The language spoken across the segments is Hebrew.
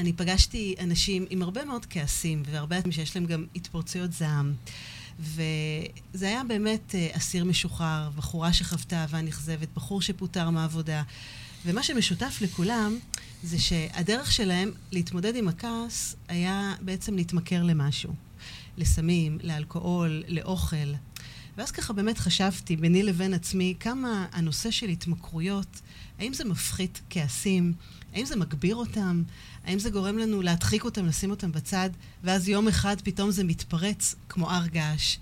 אני פגשתי אנשים עם הרבה מאוד כעסים, והרבה אנשים שיש להם גם התפרצויות זעם. וזה היה באמת אה, אסיר משוחרר, בחורה שחוותה אהבה נכזבת, בחור שפוטר מהעבודה. ומה שמשותף לכולם זה שהדרך שלהם להתמודד עם הכעס היה בעצם להתמכר למשהו. לסמים, לאלכוהול, לאוכל. ואז ככה באמת חשבתי ביני לבין עצמי כמה הנושא של התמכרויות, האם זה מפחית כעסים? האם זה מגביר אותם? האם זה גורם לנו להדחיק אותם, לשים אותם בצד, ואז יום אחד פתאום זה מתפרץ כמו הר געש?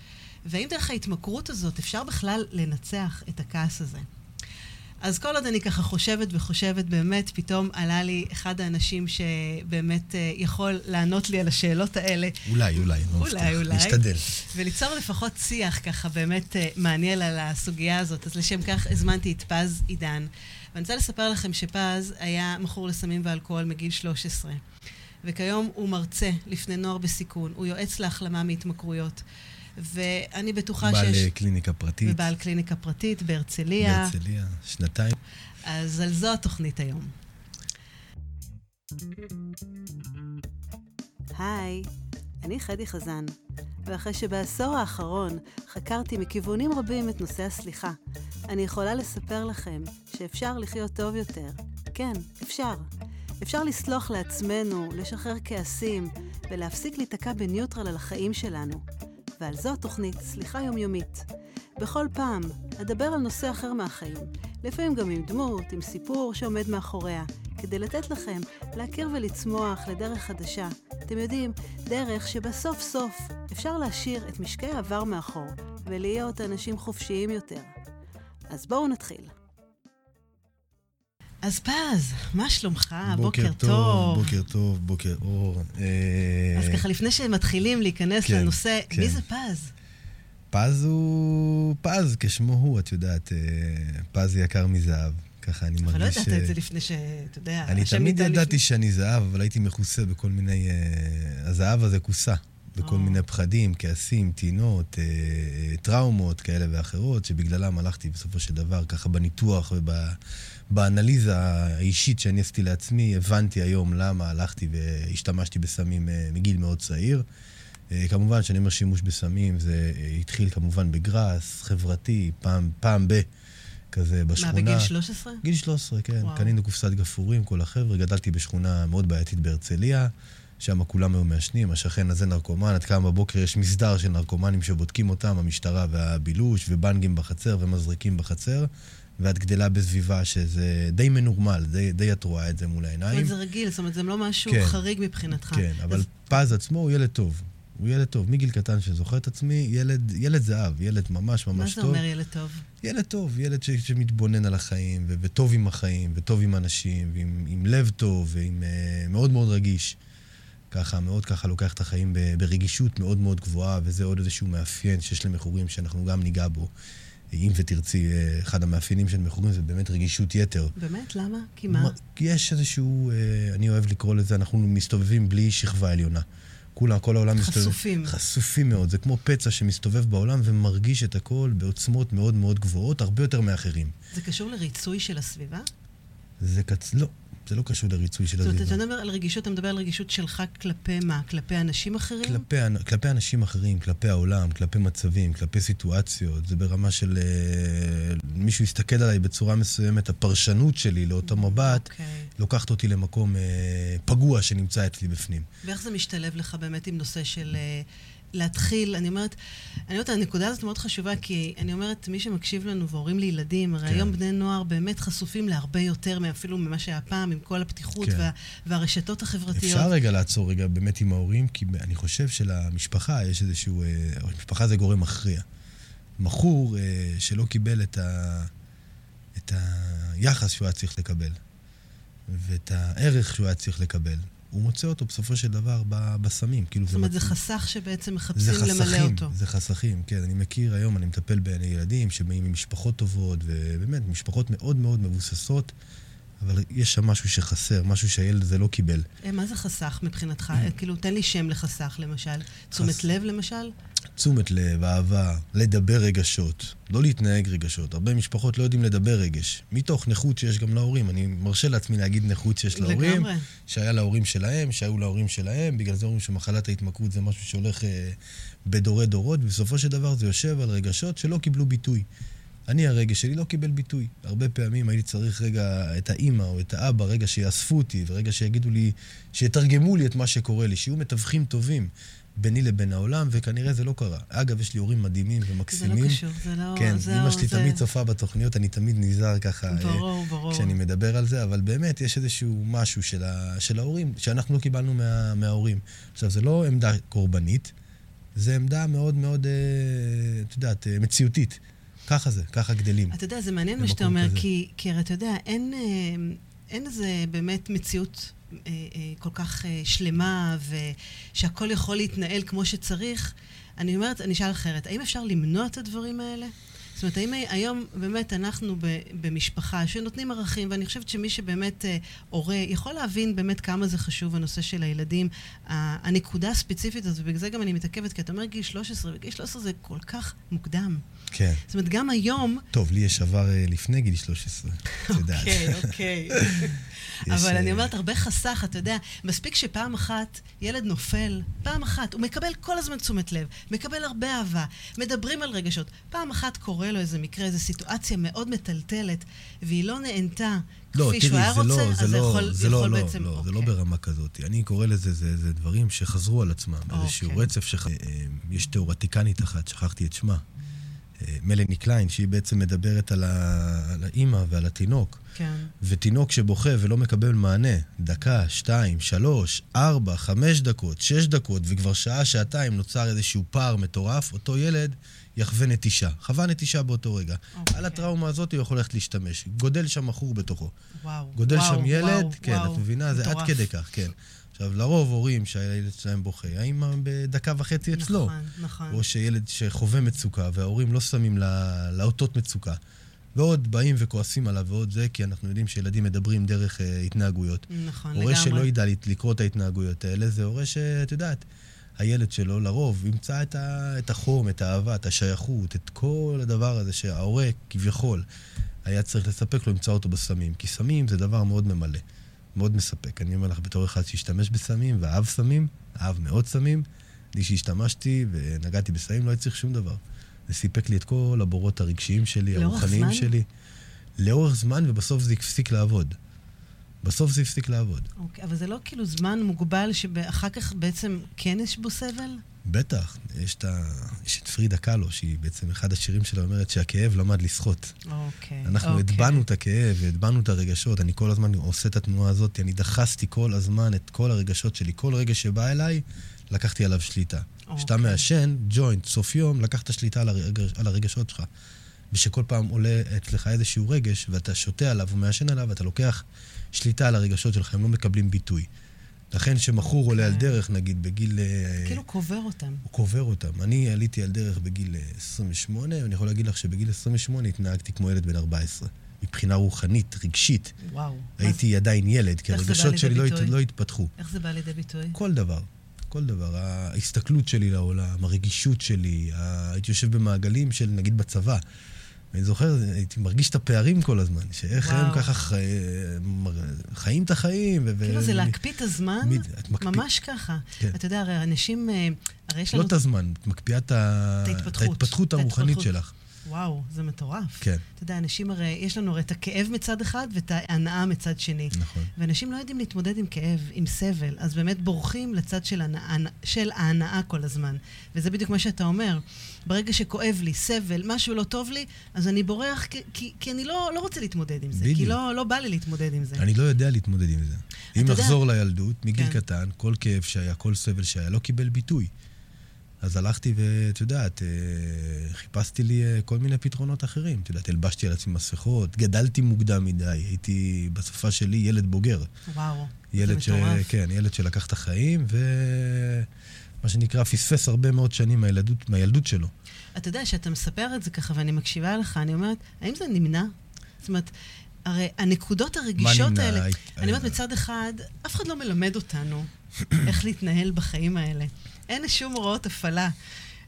והאם דרך ההתמכרות הזאת אפשר בכלל לנצח את הכעס הזה? אז כל עוד אני ככה חושבת וחושבת, באמת פתאום עלה לי אחד האנשים שבאמת uh, יכול לענות לי על השאלות האלה. אולי, אולי, לא אולי, אולי. נשתדל. וליצור לפחות שיח ככה באמת uh, מעניין על הסוגיה הזאת. אז לשם כך הזמנתי את פז עידן. ואני רוצה לספר לכם שפז היה מכור לסמים ואלכוהול מגיל 13. וכיום הוא מרצה לפני נוער בסיכון, הוא יועץ להחלמה מהתמכרויות. ואני בטוחה בעל שיש... בעל קליניקה פרטית. ובעל קליניקה פרטית בהרצליה. בהרצליה, שנתיים. אז על זו התוכנית היום. היי, אני חדי חזן, ואחרי שבעשור האחרון חקרתי מכיוונים רבים את נושא הסליחה, אני יכולה לספר לכם שאפשר לחיות טוב יותר. כן, אפשר. אפשר לסלוח לעצמנו, לשחרר כעסים, ולהפסיק להיתקע בניוטרל על החיים שלנו. ועל זו התוכנית סליחה יומיומית. בכל פעם אדבר על נושא אחר מהחיים, לפעמים גם עם דמות, עם סיפור שעומד מאחוריה, כדי לתת לכם להכיר ולצמוח לדרך חדשה. אתם יודעים, דרך שבסוף סוף אפשר להשאיר את משקי העבר מאחור ולהיות אנשים חופשיים יותר. אז בואו נתחיל. אז פז, מה שלומך? בוקר, בוקר טוב. טוב. בוקר טוב, בוקר אור. אז ככה, לפני שמתחילים להיכנס כן, לנושא, כן. מי זה פז? פז הוא פז, כשמו הוא, את יודעת, אה, פז יקר מזהב. ככה אני מרגיש... אבל לא ידעת את זה לפני ש... אתה יודע, אני תמיד ידעתי לפני... שאני זהב, אבל הייתי מכוסה בכל מיני... אה, הזהב הזה כוסה. בכל או. מיני פחדים, כעסים, טינות, אה, טראומות כאלה ואחרות, שבגללם הלכתי בסופו של דבר, ככה בניתוח ובאנליזה האישית שאני עשיתי לעצמי, הבנתי היום למה הלכתי והשתמשתי בסמים מגיל מאוד צעיר. אה, כמובן, כשאני אומר שימוש בסמים, זה אה, התחיל כמובן בגראס, חברתי, פעם, פעם ב... כזה בשכונה. מה, בגיל 13? גיל 13, כן. וואו. קנינו קופסת גפורים, כל החבר'ה. גדלתי בשכונה מאוד בעייתית בהרצליה, שם כולם היו מעשנים, השכן הזה נרקומן, עד כמה בבוקר יש מסדר של נרקומנים שבודקים אותם, המשטרה והבילוש, ובנגים בחצר ומזריקים בחצר. ואת גדלה בסביבה שזה די מנורמל, די, די את רואה את זה מול העיניים. זאת אומרת, זה רגיל, זאת אומרת, זה לא משהו כן, חריג מבחינתך. כן, אבל אז... פז עצמו הוא ילד טוב. הוא ילד טוב, מגיל קטן שזוכר את עצמי, ילד, ילד זהב, ילד ממש ממש טוב. מה זה אומר ילד טוב? ילד טוב, ילד ש, שמתבונן על החיים, ו, וטוב עם החיים, וטוב עם אנשים, ועם עם לב טוב, ועם uh, מאוד מאוד רגיש. ככה, מאוד ככה לוקח את החיים ברגישות מאוד מאוד גבוהה, וזה עוד איזשהו מאפיין שיש למכורים שאנחנו גם ניגע בו. אם ותרצי, אה, אחד המאפיינים של מכורים זה באמת רגישות יתר. באמת? למה? כי מה? יש איזשהו, אה, אני אוהב לקרוא לזה, אנחנו מסתובבים בלי שכבה עליונה. כולם, כל העולם מסתובב... חשופים. חשופים מאוד. זה כמו פצע שמסתובב בעולם ומרגיש את הכל בעוצמות מאוד מאוד גבוהות, הרבה יותר מאחרים. זה קשור לריצוי של הסביבה? זה קצ... לא, זה לא קשור לריצוי של הסביבה. זאת אומרת, אתה מדבר על רגישות, אתה מדבר על רגישות שלך כלפי מה? כלפי אנשים אחרים? כלפי, כלפי אנשים אחרים, כלפי העולם, כלפי מצבים, כלפי סיטואציות. זה ברמה של uh, מישהו יסתכל עליי בצורה מסוימת, הפרשנות שלי לאותו mm, מבט, okay. אוקיי. לוקחת אותי למקום uh, פגוע שנמצא אצלי בפנים. ואיך זה משתלב לך באמת עם נושא של... Uh, להתחיל, אני אומרת, אני אומרת, הנקודה הזאת מאוד חשובה, כי אני אומרת, מי שמקשיב לנו והורים לילדים, הרי כן. היום בני נוער באמת חשופים להרבה יותר אפילו ממה שהיה פעם, עם כל הפתיחות כן. וה, והרשתות החברתיות. אפשר רגע לעצור רגע באמת עם ההורים, כי אני חושב שלמשפחה יש איזשהו, אה, משפחה זה גורם מכריע. מכור אה, שלא קיבל את, ה, את היחס שהוא היה צריך לקבל, ואת הערך שהוא היה צריך לקבל. הוא מוצא אותו בסופו של דבר בסמים. כאילו זאת אומרת, זה חסך שבעצם מחפשים למלא אותו. זה חסכים, כן. אני מכיר היום, אני מטפל בילדים שבאים ממשפחות טובות, ובאמת, משפחות מאוד מאוד מבוססות, אבל יש שם משהו שחסר, משהו שהילד הזה לא קיבל. אה, מה זה חסך מבחינתך? אה, כאילו, תן לי שם לחסך, למשל. תשומת לב, למשל? תשומת לב, אהבה, לדבר רגשות, לא להתנהג רגשות. הרבה משפחות לא יודעים לדבר רגש. מתוך נכות שיש גם להורים. אני מרשה לעצמי להגיד נכות שיש להורים. לגמרי. שהיה להורים שלהם, שהיו להורים שלהם. בגלל זה אומרים שמחלת ההתמכרות זה משהו שהולך אה, בדורי דורות, ובסופו של דבר זה יושב על רגשות שלא קיבלו ביטוי. אני, הרגש שלי לא קיבל ביטוי. הרבה פעמים הייתי צריך רגע את האימא או את האבא, רגע שיאספו אותי, ורגע שיגידו לי, שיתרגמו לי את מה שקורה לי, שיהיו מתווכים טובים ביני לבין העולם, וכנראה זה לא קרה. אגב, יש לי הורים מדהימים ומקסימים. זה לא קשור, זה לא... כן, זהו, אמא שלי זה... תמיד צופה בתוכניות, אני תמיד נזהר ככה, ברור, אה, ברור. כשאני מדבר על זה, אבל באמת יש איזשהו משהו של, ה, של ההורים, שאנחנו לא קיבלנו מה, מההורים. עכשיו, זה לא עמדה קורבנית, זה עמדה מאוד מאוד, אה, את יודעת, אה, מציאותית. ככה זה, ככה גדלים. אתה יודע, זה מעניין מה שאתה אומר, כזה. כי, כי אתה יודע, אין, אין איזה באמת מציאות כל כך אה, שלמה, ושהכול יכול להתנהל כמו שצריך. אני אומרת, אני אשאל אחרת, האם אפשר למנוע את הדברים האלה? זאת אומרת, האם היום באמת אנחנו במשפחה שנותנים ערכים, ואני חושבת שמי שבאמת אה, הורה יכול להבין באמת כמה זה חשוב הנושא של הילדים. הנקודה הספציפית הזו, ובגלל זה גם אני מתעכבת, כי אתה אומר גיל 13, וגיל 13 זה כל כך מוקדם. כן. זאת אומרת, גם היום... טוב, לי יש עבר אה, לפני גיל 13, את יודעת. אוקיי, אוקיי. אבל אני אה, אומרת, הרבה חסך, אתה יודע, מספיק שפעם אחת ילד נופל, פעם אחת, הוא מקבל כל הזמן תשומת לב, מקבל הרבה אהבה, מדברים על רגשות. פעם אחת קורה לו איזה מקרה, איזו סיטואציה מאוד מטלטלת, והיא לא נענתה לא, כפי שהוא היה זה רוצה, לא, אז זה לא, יכול, זה לא, יכול לא, בעצם... לא, זה לא אוקיי. ברמה כזאת. אני קורא לזה, זה, זה דברים שחזרו על עצמם, איזשהו אוקיי. רצף שח... אה, אה, יש תיאורטיקנית אחת, שכחתי את שמה, מלני קליין, שהיא בעצם מדברת על, ה... על האימא ועל התינוק. כן. ותינוק שבוכה ולא מקבל מענה, דקה, שתיים, שלוש, ארבע, חמש דקות, שש דקות, וכבר שעה, שעתיים נוצר איזשהו פער מטורף, אותו ילד יחווה נטישה. חווה נטישה באותו רגע. אוקיי. על הטראומה הזאת הוא יכול ללכת להשתמש. גודל שם מכור בתוכו. וואו. גודל וואו, שם ילד, וואו, כן, וואו, את מבינה? זה עד מטורף. כדי כך, כן. עכשיו, לרוב הורים שהילד שלהם בוכה, האמא בדקה וחצי אצלו. נכון, נכון. או שילד שחווה מצוקה, וההורים לא שמים לה- לאותות מצוקה. ועוד באים וכועסים עליו ועוד זה, כי אנחנו יודעים שילדים מדברים דרך אה, התנהגויות. נכון, הורה לגמרי. שלא ידע לקרוא את ההתנהגויות האלה, זה הורה שאת יודעת, הילד שלו לרוב ימצא את, ה, את החום, את האהבה, את השייכות, את כל הדבר הזה שההורה כביכול היה צריך לספק לו, ימצא אותו בסמים. כי סמים זה דבר מאוד ממלא, מאוד מספק. אני אומר לך, בתור אחד שהשתמש בסמים ואהב סמים, אהב מאוד סמים, אני שהשתמשתי ונגעתי בסמים, לא הייתי צריך שום דבר. זה סיפק לי את כל הבורות הרגשיים שלי, הרוחניים? שלי. לאורך זמן, ובסוף זה הפסיק לעבוד. בסוף זה הפסיק לעבוד. אוקיי, אבל זה לא כאילו זמן מוגבל שאחר כך בעצם כן יש בו סבל? בטח, יש את, ה... יש את פרידה קאלו, שהיא בעצם, אחד השירים שלה אומרת שהכאב למד לשחות. אוקיי. אנחנו אוקיי. הטבענו את הכאב, הטבענו את הרגשות, אני כל הזמן עושה את התנועה הזאת, אני דחסתי כל הזמן את כל הרגשות שלי. כל רגע שבא אליי, לקחתי עליו שליטה. כשאתה אוקיי. מעשן ג'וינט, סוף יום, לקחת שליטה על, הרגש, על הרגשות שלך. ושכל פעם עולה אצלך איזשהו רגש, ואתה שותה עליו ומעשן עליו, ואתה לוקח שליטה על הרגשות שלך, הם לא מקבלים ביטוי. לכן כשמכור עולה על אוקיי. דרך, נגיד, בגיל... אה, כאילו קובר אותם. הוא קובר אותם. אני עליתי על דרך בגיל אה, 28, ואני יכול להגיד לך שבגיל 28 התנהגתי כמו ילד בן 14. מבחינה רוחנית, רגשית. וואו. הייתי עדיין ילד, כי הרגשות שלי לא, הת-? לא התפתחו. איך זה בא לידי ביטוי? כל דבר, כל דבר. ההסתכלות שלי לעולם, הרגישות שלי, ה- הייתי יושב במעגלים של, נגיד, בצבא. אני זוכר, הייתי מרגיש את הפערים כל הזמן, שאיך וואו. הם ככה חי... חיים את החיים. ו- כאילו זה להקפיא את הזמן, מי- את מקפיא- ממש ככה. כן. אתה יודע, הרי אנשים, אה, הרי יש לא לנו... את הזמן, את מקפיאה את ההתפתחות. הרוחנית. שלך. וואו, זה מטורף. כן, אתה יודע, אנשים הרי, יש לנו הרי את הכאב מצד אחד ואת ההנאה מצד שני. נכון. ואנשים לא יודעים להתמודד עם כאב, עם סבל, אז באמת בורחים לצד של, הנאה, של ההנאה כל הזמן. וזה בדיוק מה שאתה אומר. ברגע שכואב לי, סבל, משהו לא טוב לי, אז אני בורח כי, כי, כי אני לא, לא רוצה להתמודד עם זה. כי בדיוק. לא, לא בא לי להתמודד עם זה. אני לא יודע להתמודד עם זה. אם יודע- נחזור לילדות, מגיל כן. קטן, כל כאב שהיה, כל סבל שהיה, לא קיבל ביטוי. אז הלכתי ואת יודעת, אה, חיפשתי לי אה, כל מיני פתרונות אחרים. את יודעת, הלבשתי על עצמי מסכות, גדלתי מוקדם מדי, הייתי בשפה שלי ילד בוגר. וואו, ילד ש... זה מטורף. כן, ילד שלקח את החיים, ומה שנקרא, פספס הרבה מאוד שנים מהילדות, מהילדות שלו. אתה יודע, שאתה מספר את זה ככה ואני מקשיבה לך, אני אומרת, האם זה נמנע? זאת אומרת, הרי הנקודות הרגישות? האלה, אני אומרת, מצד אחד, אף אחד לא מלמד אותנו איך להתנהל בחיים האלה. אין שום הוראות הפעלה.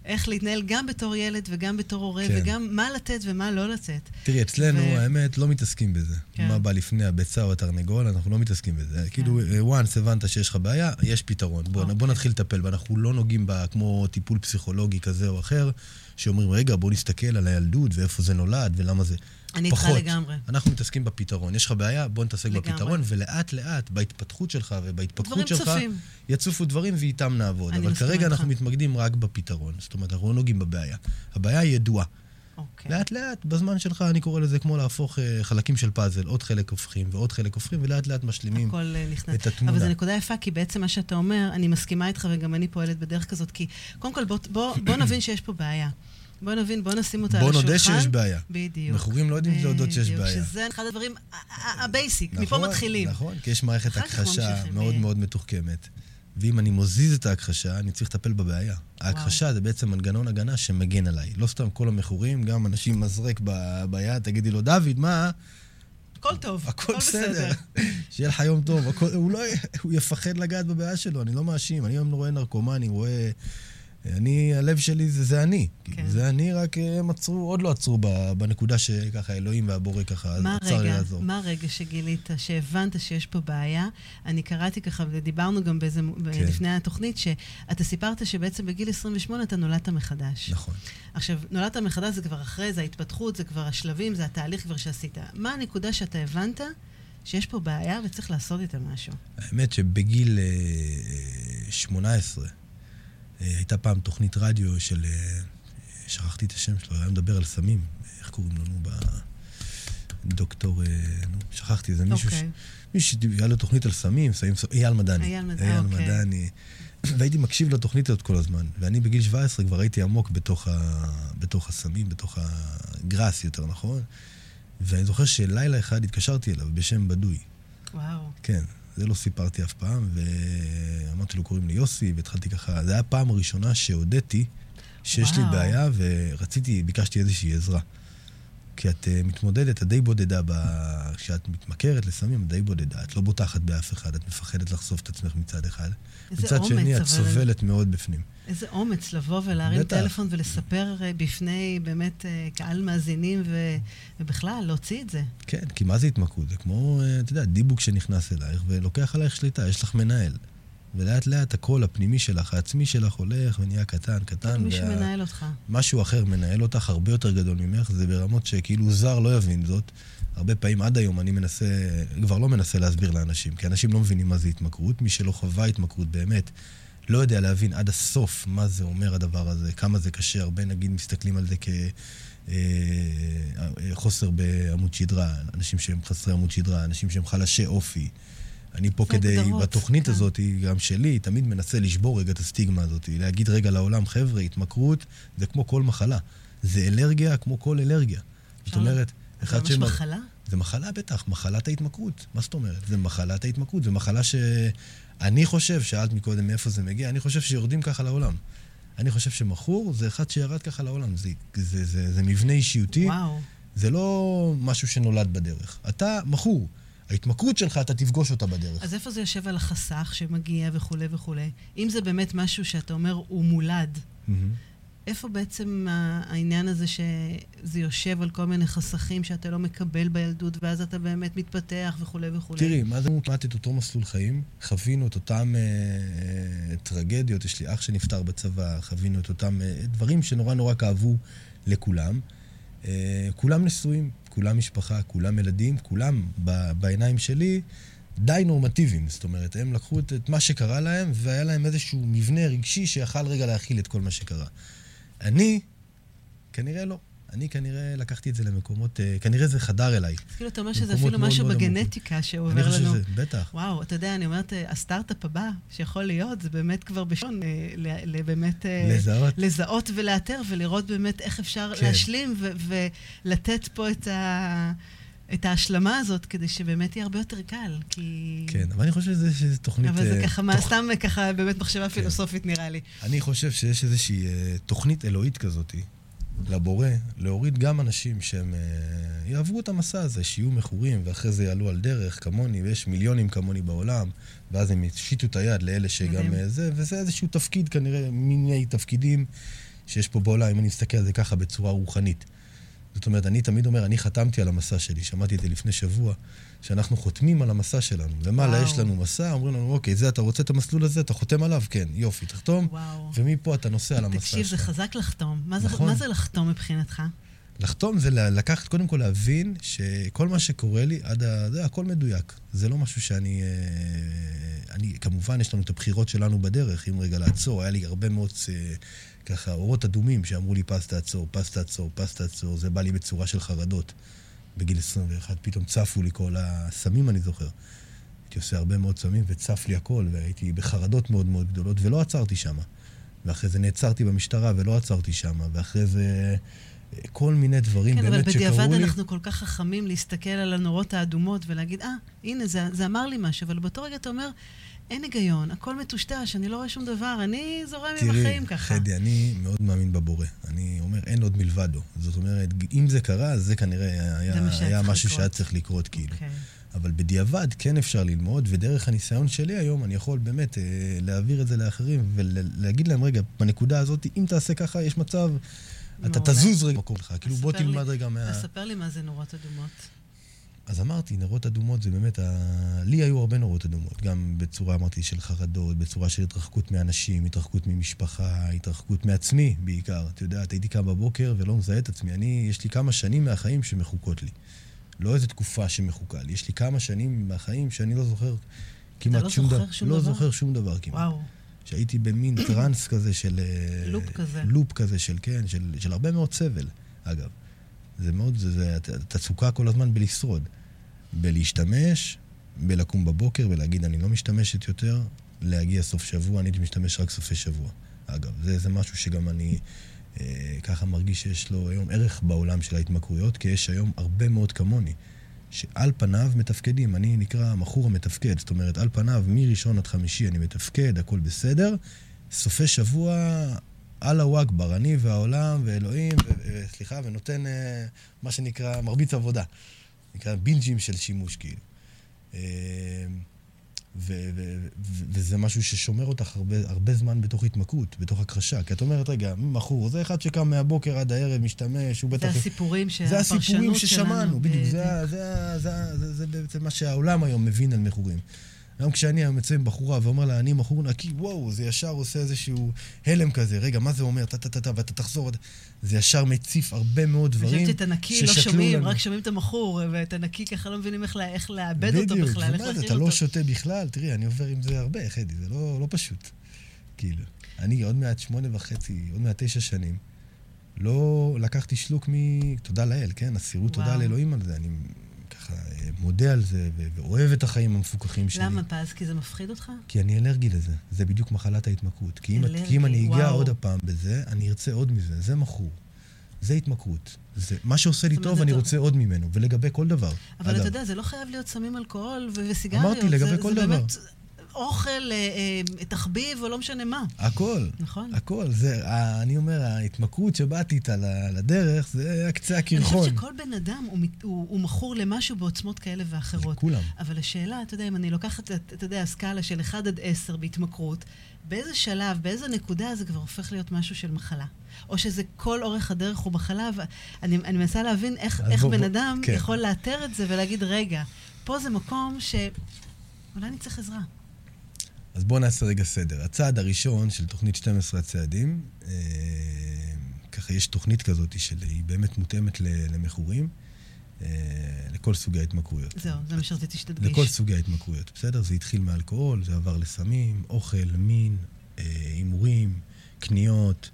איך להתנהל גם בתור ילד וגם בתור הורה, כן. וגם מה לתת ומה לא לתת. תראי, אצלנו, ו- האמת, לא מתעסקים בזה. כן. מה בא לפני הביצה או התרנגול, אנחנו לא מתעסקים בזה. כאילו, אה, once הבנת שיש לך בעיה, יש פתרון. בוא אוקיי. בוא נתחיל לטפל בה. אנחנו לא נוגעים בה כמו טיפול פסיכולוגי כזה או אחר, שאומרים, רגע, בוא נסתכל על הילדות ואיפה זה נולד ולמה זה... אני איתך. לגמרי. אנחנו מתעסקים בפתרון. יש לך בעיה, בוא נתעסק לגמרי. בפתרון, ולאט לאט, בהתפתחות שלך ובהתפתחות שלך, צפים. יצופו דברים ואיתם נעבוד. אבל כרגע. אנחנו מתמקדים רק בפתרון. זאת אומרת, אנחנו לא נוגעים בבעיה. הבעיה היא ידועה. אוקיי. לאט לאט, בזמן שלך, אני קורא לזה כמו להפוך אה, חלקים של פאזל, עוד חלק הופכים ועוד חלק הופכים, ולאט לאט משלימים הכל אה, נכנס. את התמונה. אבל זו נקודה יפה, כי בעצם מה שאתה אומר, אני מסכימה איתך וגם אני פועלת בדרך כזאת, כי קודם כל בוא, בוא, בוא נבין שיש פה בעיה. בוא נבין, בוא נשים אותה על בוא השולחן. נודה שיש בעיה. בדיוק. מכורים לא יודעים להודות שיש בעיה. שזה אחד הדברים ה basic, מפה נכון, מתחילים. נכון, כי יש מערכת הכחשה מאוד. מאוד מתוחכמת. ואם אני מזיז את ההכחשה, אני צריך לטפל בבעיה. ההכחשה זה בעצם מנגנון הגנה שמגן עליי. לא סתם כל המכורים, גם אנשים מזרק ביד, תגידי לו, דוד, מה? הכל טוב, הכל בסדר. שיהיה לך יום טוב. הכל, הוא, לא, הוא יפחד לגעת בבעיה שלו, אני לא מאשים. אני היום רואה נרקומנים, רואה... אני, הלב שלי זה, זה אני. כן. כן. זה אני, רק אה, הם עצרו, עוד לא עצרו בנקודה שככה אלוהים והבורא ככה עצר לי לעזור. מה הרגע שגילית, שהבנת שיש פה בעיה? אני קראתי ככה, ודיברנו גם באיזה, כן. לפני התוכנית, שאתה סיפרת שבעצם בגיל 28 אתה נולדת מחדש. נכון. עכשיו, נולדת מחדש זה כבר אחרי, זה ההתפתחות, זה כבר השלבים, זה התהליך כבר שעשית. מה הנקודה שאתה הבנת שיש פה בעיה וצריך לעשות איתה משהו? האמת שבגיל אה, 18 אה, הייתה פעם תוכנית רדיו של... אה, שכחתי את השם שלו, היה מדבר על סמים. איך קוראים לו? נו, ב... דוקטור... אה, נו, שכחתי, זה מישהו... ש... אוקיי. מישהו שהיה לו תוכנית על סמים, סמים, אייל מדני. אייל מד- אייל אוקיי. מדני. והייתי מקשיב לתוכנית הזאת כל הזמן. ואני בגיל 17 כבר הייתי עמוק בתוך, ה... בתוך הסמים, בתוך הגראס, יותר נכון. ואני זוכר שלילה אחד התקשרתי אליו בשם בדוי. וואו. כן, זה לא סיפרתי אף פעם, ואמרתי לו, קוראים לי יוסי, והתחלתי ככה, זה היה הפעם הראשונה שהודיתי שיש לי וואו. בעיה, ורציתי, ביקשתי איזושהי עזרה. כי את uh, מתמודדת, את די בודדה, ב... כשאת מתמכרת לסמים, את די בודדה. את לא בוטחת באף אחד, את מפחדת לחשוף את עצמך מצד אחד. מצד אומץ, שני, את אבל- סובלת מאוד בפנים. איזה אומץ לבוא ולהרים בטח. טלפון ולספר אה, בפני באמת אה, קהל מאזינים, ו... ובכלל, להוציא את זה. כן, כי מה זה התמכרות? זה כמו, אה, אתה יודע, דיבוק שנכנס אלייך ולוקח עלייך שליטה, יש לך מנהל. ולאט לאט הקול הפנימי שלך, העצמי שלך הולך ונהיה קטן, קטן. מישהו וה- מנהל אותך. משהו אחר מנהל אותך הרבה יותר גדול ממך, זה ברמות שכאילו זר לא יבין זאת. הרבה פעמים עד היום אני מנסה, כבר לא מנסה להסביר לאנשים, כי אנשים לא מבינים מה זה התמכרות. מי שלא חווה התמכרות באמת, לא יודע להבין עד הסוף מה זה אומר הדבר הזה, כמה זה קשה. הרבה נגיד מסתכלים על זה כחוסר בעמוד שדרה, אנשים שהם חסרי עמוד שדרה, אנשים שהם חלשי אופי. אני פה זה כדי, הגדרות, בתוכנית כן. הזאת, גם שלי, תמיד מנסה לשבור רגע את הסטיגמה הזאת, להגיד רגע לעולם, חבר'ה, התמכרות זה כמו כל מחלה. זה אלרגיה כמו כל אלרגיה. זאת אומרת, זה אחד ממש שמ- מחלה? זה מחלה בטח, מחלת ההתמכרות. מה זאת אומרת? זה מחלת ההתמכרות, זו מחלה שאני חושב, שאלת מקודם מאיפה זה מגיע, אני חושב שיורדים ככה לעולם. אני חושב שמכור זה אחד שירד ככה לעולם. זה, זה, זה, זה מבנה אישיותי, וואו. זה לא משהו שנולד בדרך. אתה מכור. ההתמכרות שלך, אתה תפגוש אותה בדרך. אז איפה זה יושב על החסך שמגיע וכולי וכולי? אם זה באמת משהו שאתה אומר הוא מולד, מהמם. איפה בעצם העניין הזה שזה יושב על כל מיני חסכים שאתה לא מקבל בילדות, ואז אתה באמת מתפתח וכולי וכולי? תראי, מה זה כמעט את אותו מסלול חיים? חווינו את אותם אה, אה, טרגדיות, יש לי אח שנפטר בצבא, חווינו את אותם אה, דברים שנורא נורא כאבו לכולם. אה, כולם נשואים, כולם משפחה, כולם ילדים, כולם ב, בעיניים שלי די נורמטיביים. זאת אומרת, הם לקחו את, את מה שקרה להם, והיה להם איזשהו מבנה רגשי שיכל רגע להכיל את כל מה שקרה. אני, כנראה לא. אני כנראה לקחתי את זה למקומות, אה, כנראה זה חדר אליי. כאילו, אתה אומר שזה אפילו משהו מאוד עמוקים. בגנטיקה אני שעובר חושב לנו. שזה, בטח. וואו, אתה יודע, אני אומרת, אה, הסטארט-אפ הבא שיכול להיות, זה באמת כבר בשעון, אה, באמת... לזהות. לזהות ולאתר ולראות באמת איך אפשר כן. להשלים ולתת פה את, ה- את ההשלמה הזאת, כדי שבאמת יהיה הרבה יותר קל, כי... כן, אבל אני חושב שזה- שזה תוכנית... אבל זה ככה, מה, תוך- סתם ככה באמת מחשבה פילוסופית נראה לי. אני חושב שיש איזושהי תוכנית אלוהית כזאת, לבורא, להוריד גם אנשים שהם uh, יעברו את המסע הזה, שיהיו מכורים, ואחרי זה יעלו על דרך, כמוני, ויש מיליונים כמוני בעולם, ואז הם ישיתו את היד לאלה שגם uh, זה, וזה איזשהו תפקיד, כנראה, מיני תפקידים שיש פה בעולם, אם אני מסתכל על זה ככה בצורה רוחנית. זאת אומרת, אני תמיד אומר, אני חתמתי על המסע שלי, שמעתי את זה לפני שבוע, שאנחנו חותמים על המסע שלנו. למעלה יש לנו מסע, אומרים לנו, אוקיי, זה, אתה רוצה את המסלול הזה, אתה חותם עליו? כן, יופי, תחתום, וואו. ומפה אתה נוסע על המסע שלך. תקשיב, זה חזק לחתום. מה, נכון. זה, מה זה לחתום מבחינתך? לחתום זה לקחת, קודם כל להבין שכל מה שקורה לי, עד ה... זה הכל מדויק. זה לא משהו שאני... אה, אני, כמובן, יש לנו את הבחירות שלנו בדרך, אם רגע לעצור. היה לי הרבה מאוד אה, ככה אורות אדומים שאמרו לי, פס תעצור, פס תעצור, פס תעצור. זה בא לי בצורה של חרדות. בגיל 21 פתאום צפו לי כל הסמים, אני זוכר. הייתי עושה הרבה מאוד סמים וצף לי הכל, והייתי בחרדות מאוד מאוד גדולות, ולא עצרתי שם. ואחרי זה נעצרתי במשטרה ולא עצרתי שם, ואחרי זה... כל מיני דברים כן, באמת שקרו לי. כן, אבל בדיעבד אנחנו כל כך חכמים להסתכל על הנורות האדומות ולהגיד, אה, ah, הנה, זה, זה אמר לי משהו, אבל באותו רגע אתה אומר, אין היגיון, הכל מטושטש, אני לא רואה שום דבר, אני זורם עם החיים ככה. תראי, חדי, אני מאוד מאמין בבורא. אני אומר, אין עוד מלבדו. זאת אומרת, אם זה קרה, זה כנראה היה, זה היה משהו לקרות. שהיה צריך לקרות, כאילו. Okay. אוקיי. אבל בדיעבד כן אפשר ללמוד, ודרך הניסיון שלי היום, אני יכול באמת אה, להעביר את זה לאחרים ולהגיד להם, רגע, בנקודה הזאת, אם תעשה ככה, יש מצב אתה תזוז רגע במקום שלך, כאילו בוא תלמד רגע מה... תספר לי מה זה נורות אדומות. אז אמרתי, נורות אדומות זה באמת, ה... לי היו הרבה נורות אדומות, גם בצורה, אמרתי, של חרדות, בצורה של התרחקות מאנשים, התרחקות ממשפחה, התרחקות מעצמי בעיקר. את יודעת, הייתי קם בבוקר ולא מזהה את עצמי. אני, יש לי כמה שנים מהחיים שמחוקות לי. לא איזו תקופה שמחוקה לי. יש לי כמה שנים מהחיים שאני לא זוכר כמעט לא שום דבר. אתה לא זוכר שום לא דבר? לא זוכר שום דבר כמעט. וואו. שהייתי במין טראנס כזה של... אה, לופ כזה. לופ כזה של, כן, של, של הרבה מאוד סבל, אגב. זה מאוד, זה, זה תצוקה כל הזמן בלשרוד. בלהשתמש, בלקום בבוקר ולהגיד, אני לא משתמשת יותר, להגיע סוף שבוע, אני הייתי משתמש רק סופי שבוע. אגב, זה, זה משהו שגם אני אה, ככה מרגיש שיש לו היום ערך בעולם של ההתמכרויות, כי יש היום הרבה מאוד כמוני. שעל פניו מתפקדים. אני נקרא המכור המתפקד. זאת אומרת, על פניו, מראשון עד חמישי אני מתפקד, הכל בסדר. סופי שבוע, אללהו אכבר, אני והעולם ואלוהים, סליחה, ונותן אה, מה שנקרא מרביץ עבודה. נקרא בינג'ים של שימוש, כאילו. אה, ו- ו- ו- וזה משהו ששומר אותך הרבה, הרבה זמן בתוך התמכרות, בתוך הקרשה. כי את אומרת, רגע, מכור, זה אחד שקם מהבוקר עד הערב, משתמש, הוא בטח... זה הסיפורים שהפרשנות שלנו. זה הסיפורים ששמענו, בדיוק. זה, זה, זה, זה, זה, זה בעצם מה שהעולם היום מבין על מכורים. היום כשאני היום יוצא עם בחורה ואומר לה, אני מכור נקי, וואו, זה ישר עושה איזשהו הלם כזה. רגע, מה זה אומר? טה-טה-טה, ואתה תחזור. זה ישר מציף הרבה מאוד דברים חשבתי את הנקי לא שומעים, רק שומעים את המכור, ואת הנקי ככה לא מבינים איך, איך לאבד אותו בכלל, איך להכיל אותו. בדיוק, אתה לא שותה בכלל, תראי, אני עובר עם זה הרבה, חדי, זה לא, לא פשוט. כאילו, אני עוד מעט שמונה וחצי, עוד מעט תשע שנים, לא לקחתי שלוק מ... תודה לאל, כן? אסירות תודה לאלוהים על זה. אני ככה אה, מודה על זה ואוהב את החיים המפוקחים שלי. למה פז? כי זה מפחיד אותך? כי אני אלרגי לזה. זה בדיוק מחלת ההתמכרות. כי אם, כי אם אני אגע עוד הפעם בזה, אני ארצה עוד מזה. זה מכור. זה התמכרות. זה, מה שעושה לי טוב, אני רוצה עוד ממנו, ולגבי כל דבר. אבל אתה יודע, זה לא חייב להיות סמים אלכוהול וסיגריות. אמרתי, לגבי כל דבר. אוכל, אה, אה, תחביב או לא משנה מה. הכל. נכון. הכל. זה, אני אומר, ההתמכרות שבאתי איתה לדרך, זה קצה הקרחון. אני חושבת שכל בן אדם הוא, הוא, הוא מכור למשהו בעוצמות כאלה ואחרות. לכולם. אבל השאלה, אתה יודע, אם אני לוקחת, אתה יודע, הסקאלה של 1 עד 10 בהתמכרות, באיזה שלב, באיזה נקודה זה כבר הופך להיות משהו של מחלה? או שזה כל אורך הדרך הוא מחלה, ואני אני מנסה להבין איך, איך בוא, בן אדם כן. יכול לאתר את זה ולהגיד, רגע, פה זה מקום שאולי אני צריך עזרה. אז בואו נעשה רגע סדר. הצעד הראשון של תוכנית 12 הצעדים, אה, ככה יש תוכנית כזאת שהיא באמת מותאמת למכורים, אה, לכל סוגי ההתמכרויות. זהו, זה מה שרציתי שתדגיש. לכל סוגי ההתמכרויות, בסדר? זה התחיל מאלכוהול, זה עבר לסמים, אוכל, מין, אה, הימורים, קניות,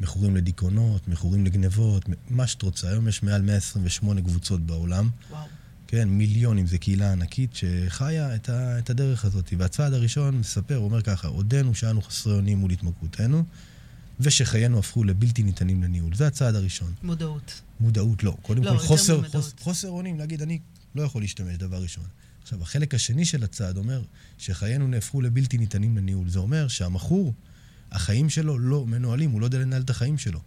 מכורים לדיכאונות, מכורים לגנבות, מה שאת רוצה. היום יש מעל 128 קבוצות בעולם. וואו. כן, מיליונים, זו קהילה ענקית שחיה את, ה, את הדרך הזאת. והצעד הראשון מספר, אומר ככה, עודנו שאנו חסרי אונים מול התמכרותנו, ושחיינו הפכו לבלתי ניתנים לניהול. זה הצעד הראשון. מודעות. מודעות, לא. קודם לא, כל, חוסר, חוס, חוסר אונים, להגיד, אני לא יכול להשתמש, דבר ראשון. עכשיו, החלק השני של הצעד אומר שחיינו נהפכו לבלתי ניתנים לניהול. זה אומר שהמכור, החיים שלו לא מנוהלים, הוא לא יודע לנהל את החיים שלו.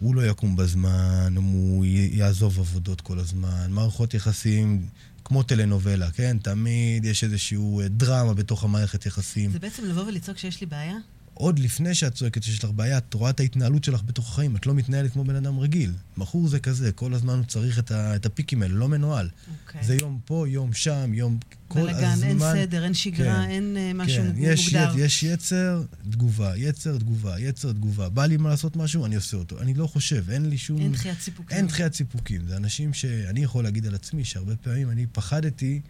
הוא לא יקום בזמן, הוא יעזוב עבודות כל הזמן, מערכות יחסים כמו טלנובלה, כן? תמיד יש איזשהו אה, דרמה בתוך המערכת יחסים. זה בעצם לבוא ולצעוק שיש לי בעיה? עוד לפני שאת צועקת שיש לך בעיה, את רואה את ההתנהלות שלך בתוך החיים, את לא מתנהלת כמו בן אדם רגיל. מכור זה כזה, כל הזמן הוא צריך את, ה, את הפיקים האלה, לא מנוהל. Okay. אוקיי. זה יום פה, יום שם, יום... כל בלגן, הזמן... אין סדר, אין שגרה, כן, אין uh, משהו כן, יש, מוגדר. יש יצר, תגובה, יצר, תגובה, יצר, תגובה. בא לי מה לעשות משהו, אני עושה אותו. אני לא חושב, אין לי שום... אין דחיית סיפוקים. אין דחיית סיפוקים. זה אנשים שאני יכול להגיד על עצמי שהרבה פעמים אני פחדתי...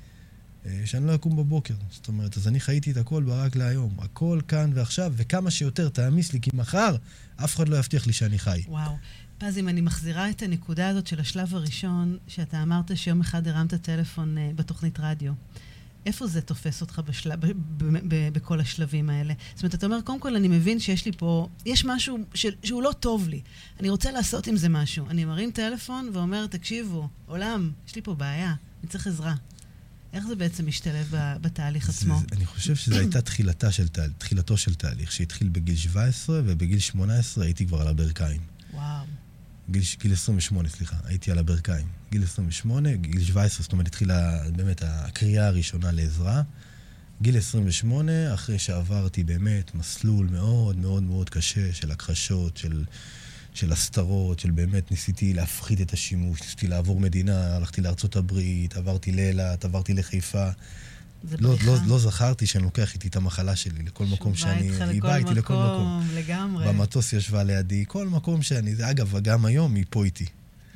אה, שאני לא אקום בבוקר. זאת אומרת, אז אני חייתי את הכל ברק להיום. הכל כאן ועכשיו, וכמה שיותר תעמיס לי, כי מחר אף אחד לא יבטיח לי שאני חי. וואו. פז, אם אני מחזירה את הנקודה הזאת של השלב הראשון, שאתה אמרת שיום אחד הרמת טלפון uh, בתוכנית רדיו, איפה זה תופס אותך בשל... ב- ב- ב- בכל השלבים האלה? זאת אומרת, אתה אומר, קודם כל, אני מבין שיש לי פה, יש משהו של... שהוא לא טוב לי. אני רוצה לעשות עם זה משהו. אני מרים טלפון ואומר, תקשיבו, עולם, יש לי פה בעיה, אני צריך עזרה. איך זה בעצם משתלב בתהליך עצמו? זה, אני חושב שזו הייתה תחילתה של תה, תחילתו של תהליך, שהתחיל בגיל 17, ובגיל 18 הייתי כבר על הברכיים. וואו. גיל, גיל 28, סליחה, הייתי על הברכיים. גיל 28, גיל 17, זאת אומרת, התחילה באמת הקריאה הראשונה לעזרה. גיל 28, אחרי שעברתי באמת מסלול מאוד מאוד מאוד קשה של הכחשות, של... של הסתרות, של באמת ניסיתי להפחית את השימוש, ניסיתי לעבור מדינה, הלכתי לארצות הברית, עברתי לאילת, עברתי לחיפה. לא. לא, לא זכרתי שאני לוקח איתי את המחלה שלי לכל מקום שאני... היא באה איתי לכל מקום. לגמרי. במטוס ישבה לידי, כל מקום שאני... זה, אגב, גם היום היא פה איתי.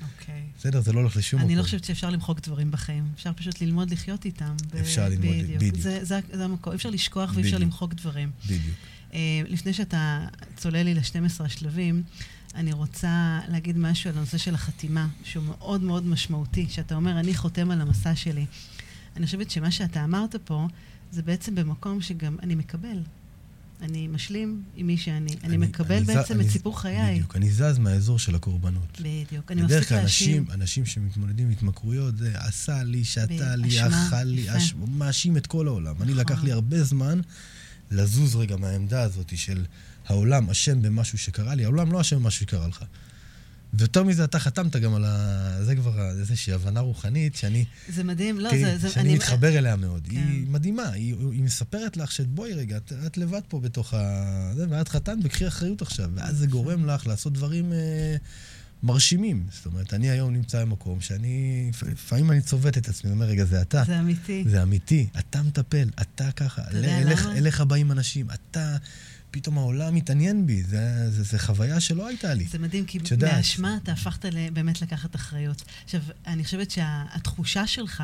אוקיי. בסדר, זה לא הולך לשום אני מקום. לא חושבת שאפשר למחוק דברים בחיים. אפשר פשוט ללמוד לחיות איתם. אפשר ללמוד, בדיוק. זה, זה, זה המקום. אפשר לשכוח ואי אפשר. למחוק דברים. בדיוק. Uh, לפני שאתה צולל לי ל-12 השלבים, אני רוצה להגיד משהו על הנושא של החתימה, שהוא מאוד מאוד משמעותי, שאתה אומר, אני חותם על המסע שלי. אני חושבת שמה שאתה אמרת פה, זה בעצם במקום שגם אני מקבל. אני משלים עם מי שאני. אני, מקבל אני בעצם אני את סיפור חיי. בדיוק, אני זז מהאזור של הקורבנות. בדיוק. אני בדרך מפסיק כלל להאשים. אנשים, אנשים שמתמודדים עם התמכרויות, זה עשה לי, שתה לי, אשמה, אכל לי. אש- מאשים את כל העולם. אני נכון. לקח לי הרבה זמן לזוז רגע מהעמדה הזאת של העולם אשם במשהו שקרה לי, העולם לא אשם במשהו שקרה לך. ויותר מזה, אתה חתמת גם על ה... זה כבר איזושהי הבנה רוחנית שאני... זה מדהים, לא, תראי, זה... זה שאני מתחבר אליה מאוד. כן. היא מדהימה, היא, היא מספרת לך שבואי רגע, את, את לבד פה בתוך ה... זה, ואת חתנת, בקחי אחריות עכשיו. ואז זה גורם לך לעשות דברים אה, מרשימים. זאת אומרת, אני היום נמצא במקום שאני... לפעמים אני צובט את עצמי, אומר, רגע, זה אתה. זה אמיתי. זה אמיתי, אתה מטפל, אתה ככה. אתה יודע למה? אליך באים אנשים, אתה... פתאום העולם מתעניין בי, זה, זה, זה חוויה שלא הייתה לי. זה מדהים, כי. מהאשמה אתה הפכת באמת לקחת אחריות. עכשיו, אני חושבת שהתחושה שלך,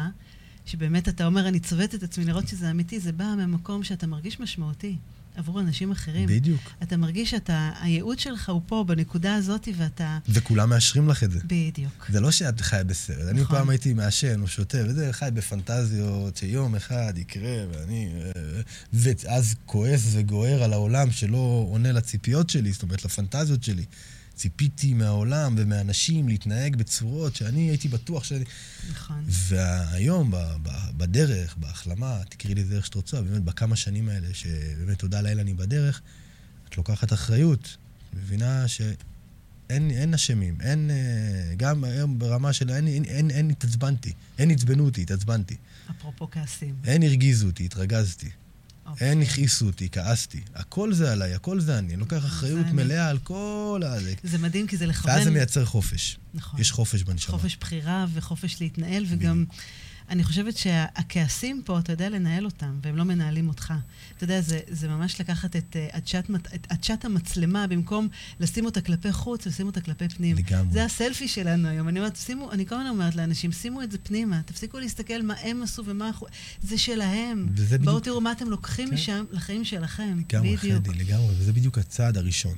שבאמת אתה אומר, אני צובט את עצמי לראות שזה אמיתי, זה בא ממקום שאתה מרגיש משמעותי עבור אנשים אחרים. בדיוק. אתה מרגיש שאתה, הייעוד שלך הוא פה, בנקודה הזאת, ואתה... וכולם מאשרים לך את זה. בדיוק. זה לא שאת חיה בסרט. אני נכון. פעם הייתי מעשן או שותה, וזה, חי בפנטזיות שיום אחד יקרה, ואני... ואז כועס וגוער על העולם שלא עונה לציפיות שלי, זאת אומרת, לפנטזיות שלי. ציפיתי מהעולם ומאנשים להתנהג בצורות שאני הייתי בטוח שאני... נכון. והיום, ב- ב- בדרך, בהחלמה, תקראי לזה איך שאת רוצה, באמת בכמה שנים האלה, שבאמת תודה לאל אני בדרך, את לוקחת אחריות, מבינה שאין אין אשמים, אין, אה, גם היום ברמה של אין, אין, אין, אין התעצבנתי, אין עצבנו אותי, התעצבנתי, אפרופו כעסים. אין הרגיזו אותי, התרגזתי, אוקיי. אין הכעיסו אותי, כעסתי, הכל זה עליי, הכל זה אני, אני לוקח אחריות. מלאה על כל הזה, זה מדהים, כי זה לכוון... ואז זה מייצר חופש, נכון. יש חופש בנשמה. חופש בחירה וחופש להתנהל, וגם אני חושבת שהכעסים פה, אתה יודע לנהל אותם, והם לא מנהלים אותך. אתה יודע, זה, זה ממש לקחת את אה, עדשת, את עדשת המצלמה, במקום לשים אותה כלפי חוץ, לשים אותה כלפי פנים. לגמרי. זה הסלפי שלנו היום. אני אומרת, שימו, אני כל הזמן אומרת לאנשים, שימו את זה פנימה, תפסיקו להסתכל מה הם עשו ומה... אנחנו- זה שלהם. וזה בואו בדיוק- תראו מה אתם לוקחים כן. משם לחיים שלכם. לגמרי, בדיוק. חדי, לגמרי, וזה בדיוק הצעד הראשון.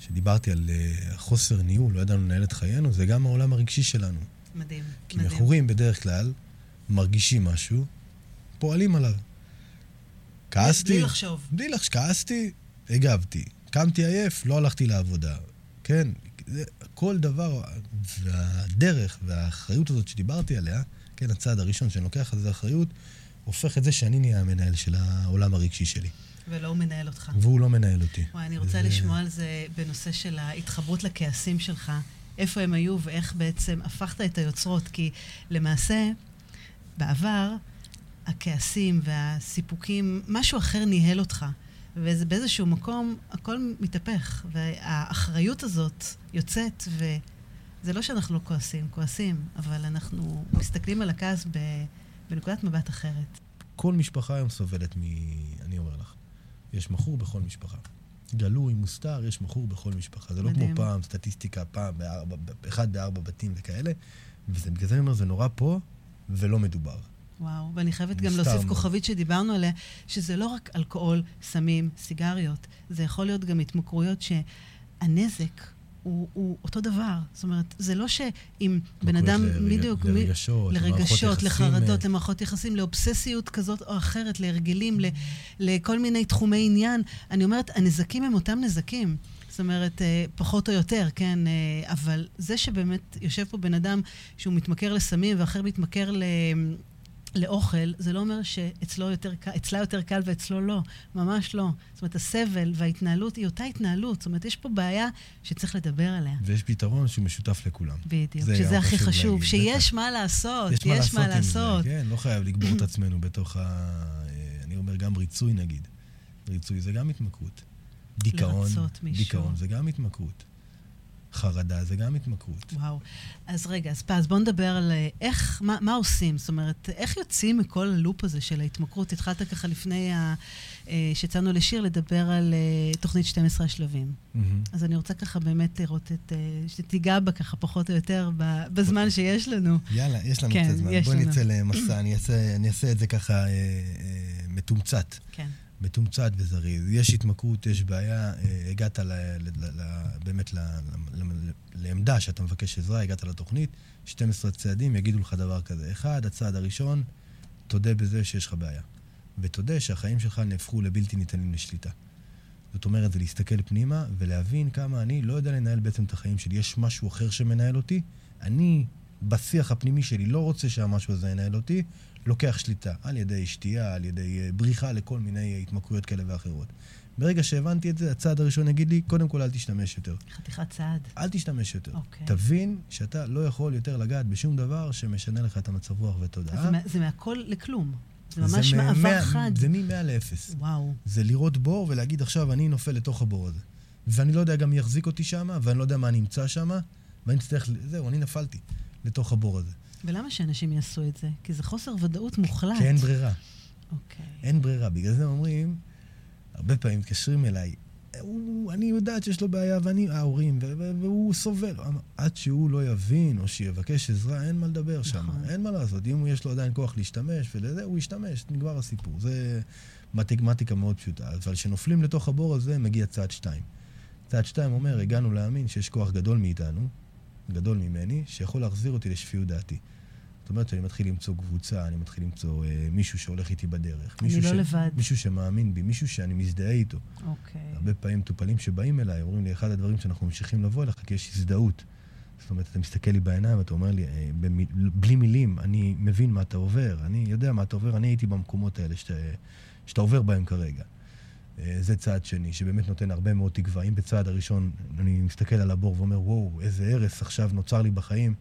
שדיברתי על uh, חוסר ניהול, לא ידענו לנהל את חיינו, זה גם העולם הרגשי שלנו. מדהים. כי מדהים. מכורים בדרך כלל מרגישים משהו, פועלים עליו. כעסתי, בלי לחשוב. בלי לחשוב, כעסתי, הגבתי. קמתי עייף, לא הלכתי לעבודה. כן, זה, כל דבר, והדרך והאחריות הזאת שדיברתי עליה, כן, הצעד הראשון שאני לוקח על זה אחריות, הופך את זה שאני נהיה המנהל של העולם הרגשי שלי. ולא הוא מנהל אותך. והוא לא מנהל אותי. וואי, אני רוצה וזה- לשמוע על זה בנושא של ההתחברות לכעסים שלך. איפה הם היו ואיך בעצם הפכת את היוצרות. כי למעשה, בעבר, הכעסים והסיפוקים, משהו אחר ניהל אותך. ובאיזשהו מקום הכל מתהפך, והאחריות הזאת יוצאת, וזה לא שאנחנו לא כועסים, כועסים, אבל אנחנו מסתכלים על הכעס ב... בנקודת מבט אחרת. כל משפחה היום סובלת מ... אני אומר לך. יש מכור בכל משפחה. גלוי, מוסתר, יש מכור בכל משפחה. זה לא מדהים. כמו פעם, סטטיסטיקה, פעם, בארבע, אחד בארבע בתים וכאלה. ובגלל זה אני אומר, זה נורא פה ולא מדובר. וואו, ואני חייבת גם להוסיף. כוכבית שדיברנו עליה, שזה לא רק אלכוהול, סמים, סיגריות, זה יכול להיות גם התמכרויות שהנזק הוא, הוא אותו דבר. זאת אומרת, זה לא שאם בן אדם, בדיוק, לרגשות, לרגשות, יחסים, לחרדות, אה, למערכות יחסים, לאובססיות כזאת או אחרת, להרגלים, ל- לכל מיני תחומי עניין. אני אומרת, הנזקים הם אותם נזקים. זאת אומרת, אה, פחות או יותר, כן? אה, אבל זה שבאמת יושב פה בן אדם שהוא מתמכר לסמים ואחר מתמכר ל... לאוכל, זה לא אומר שאצלו יותר אצלה יותר קל ואצלו לא. ממש לא. זאת אומרת, הסבל וההתנהלות היא אותה התנהלות. זאת אומרת, יש פה בעיה שצריך לדבר עליה. ויש פתרון שהוא משותף לכולם. בדיוק. זה שזה הכי חשוב. להגיד, שיש בטח. מה לעשות. יש מה לעשות עם לעשות. זה, כן? לא חייב לקבור את עצמנו בתוך ה... אה, אני אומר גם ריצוי נגיד. ריצוי זה גם התמכרות. דיכאון, לרצות מישהו. דיכאון זה גם התמכרות. חרדה זה גם התמכרות. וואו. אז רגע, אז פז, בוא נדבר על אה, איך, מה, מה עושים? זאת אומרת, איך יוצאים מכל הלופ הזה של ההתמכרות? התחלת ככה לפני ה... אה, שיצאנו לשיר לדבר על אה, תוכנית 12 השלבים. מהמם. אז אני רוצה ככה באמת לראות את... שתיגע בה ככה פחות או יותר ב- בזמן שיש לנו. יאללה, יש לנו כן, קצת זמן. לנו. נצא למסע, אני אעשה- אני אעשה את זה ככה אה, אה, מתומצת. כן. מתומצת וזריז. יש התמכרות, יש בעיה, אה, הגעת ל, ל, ל, ל, באמת ל, ל, ל, לעמדה שאתה מבקש עזרה, הגעת לתוכנית, 12 צעדים יגידו לך דבר כזה. אחד, הצעד הראשון, תודה בזה שיש לך בעיה. ותודה שהחיים שלך נהפכו לבלתי ניתנים לשליטה. זאת אומרת, זה להסתכל פנימה ולהבין כמה אני לא יודע לנהל בעצם את החיים שלי. יש משהו אחר שמנהל אותי, אני, בשיח הפנימי שלי, לא רוצה שהמשהו הזה ינהל אותי, לוקח שליטה על ידי שתייה, על ידי אה, בריחה לכל מיני אה, התמכרויות כאלה ואחרות. ברגע שהבנתי את זה, הצעד הראשון יגיד לי, קודם כל אל תשתמש יותר. חתיכת צעד. אל תשתמש יותר. אוקיי. תבין שאתה לא יכול יותר לגעת בשום דבר שמשנה לך את המצב רוח ותודעה. זה, מה- זה מהכל לכלום. זה ממש מ- מעבר מאה- חד. זה מ-100 ל-0. וואו. זה לראות בור ולהגיד עכשיו אני נופל לתוך הבור הזה. ואני לא יודע גם מי יחזיק אותי שם, ואני לא יודע מה אני אמצא שם, ואני אצטרך, זהו, אני נפלתי לתוך הבור הזה. ולמה שאנשים יעשו את זה? כי זה חוסר ודאות מוחלט. כי אין ברירה. אוקיי. אין ברירה. בגלל זה אומרים, הרבה פעמים מתקשרים אליי, הוא, אני יודעת שיש לו בעיה, ואני, ההורים, והוא סובל. עד שהוא לא יבין או שיבקש עזרה, אין מה לדבר שם. נכון. אין מה לעשות. אם יש לו עדיין כוח להשתמש ולזה, הוא ישתמש, נגמר הסיפור. זה מתמטיקה מאוד פשוטה. אבל כשנופלים לתוך הבור הזה, מגיע צעד שתיים. צעד שתיים אומר, הגענו להאמין שיש כוח גדול מאיתנו, גדול ממני, שיכול להחזיר אותי לשפיות דעתי. זאת אומרת שאני מתחיל למצוא קבוצה, אני מתחיל למצוא אה, מישהו שהולך איתי בדרך. אני מישהו לא ש... לבד. מישהו שמאמין בי, מישהו שאני מזדהה איתו. אוקיי. הרבה פעמים מטופלים שבאים אליי, אומרים לי, אחד הדברים שאנחנו ממשיכים לבוא אליך, כי יש הזדהות. זאת אומרת, אתה מסתכל לי בעיניים ואתה אומר לי, אה, במי, בלי מילים, אני מבין מה אתה עובר, אני יודע מה אתה עובר, אני הייתי במקומות האלה שאתה, שאתה עובר בהם כרגע. אה, זה צעד שני, שבאמת נותן הרבה מאוד תקווה. אם בצעד הראשון אני מסתכל על הבור ואומר, וואו, איזה הרס עכשיו נוצר לי בחיים,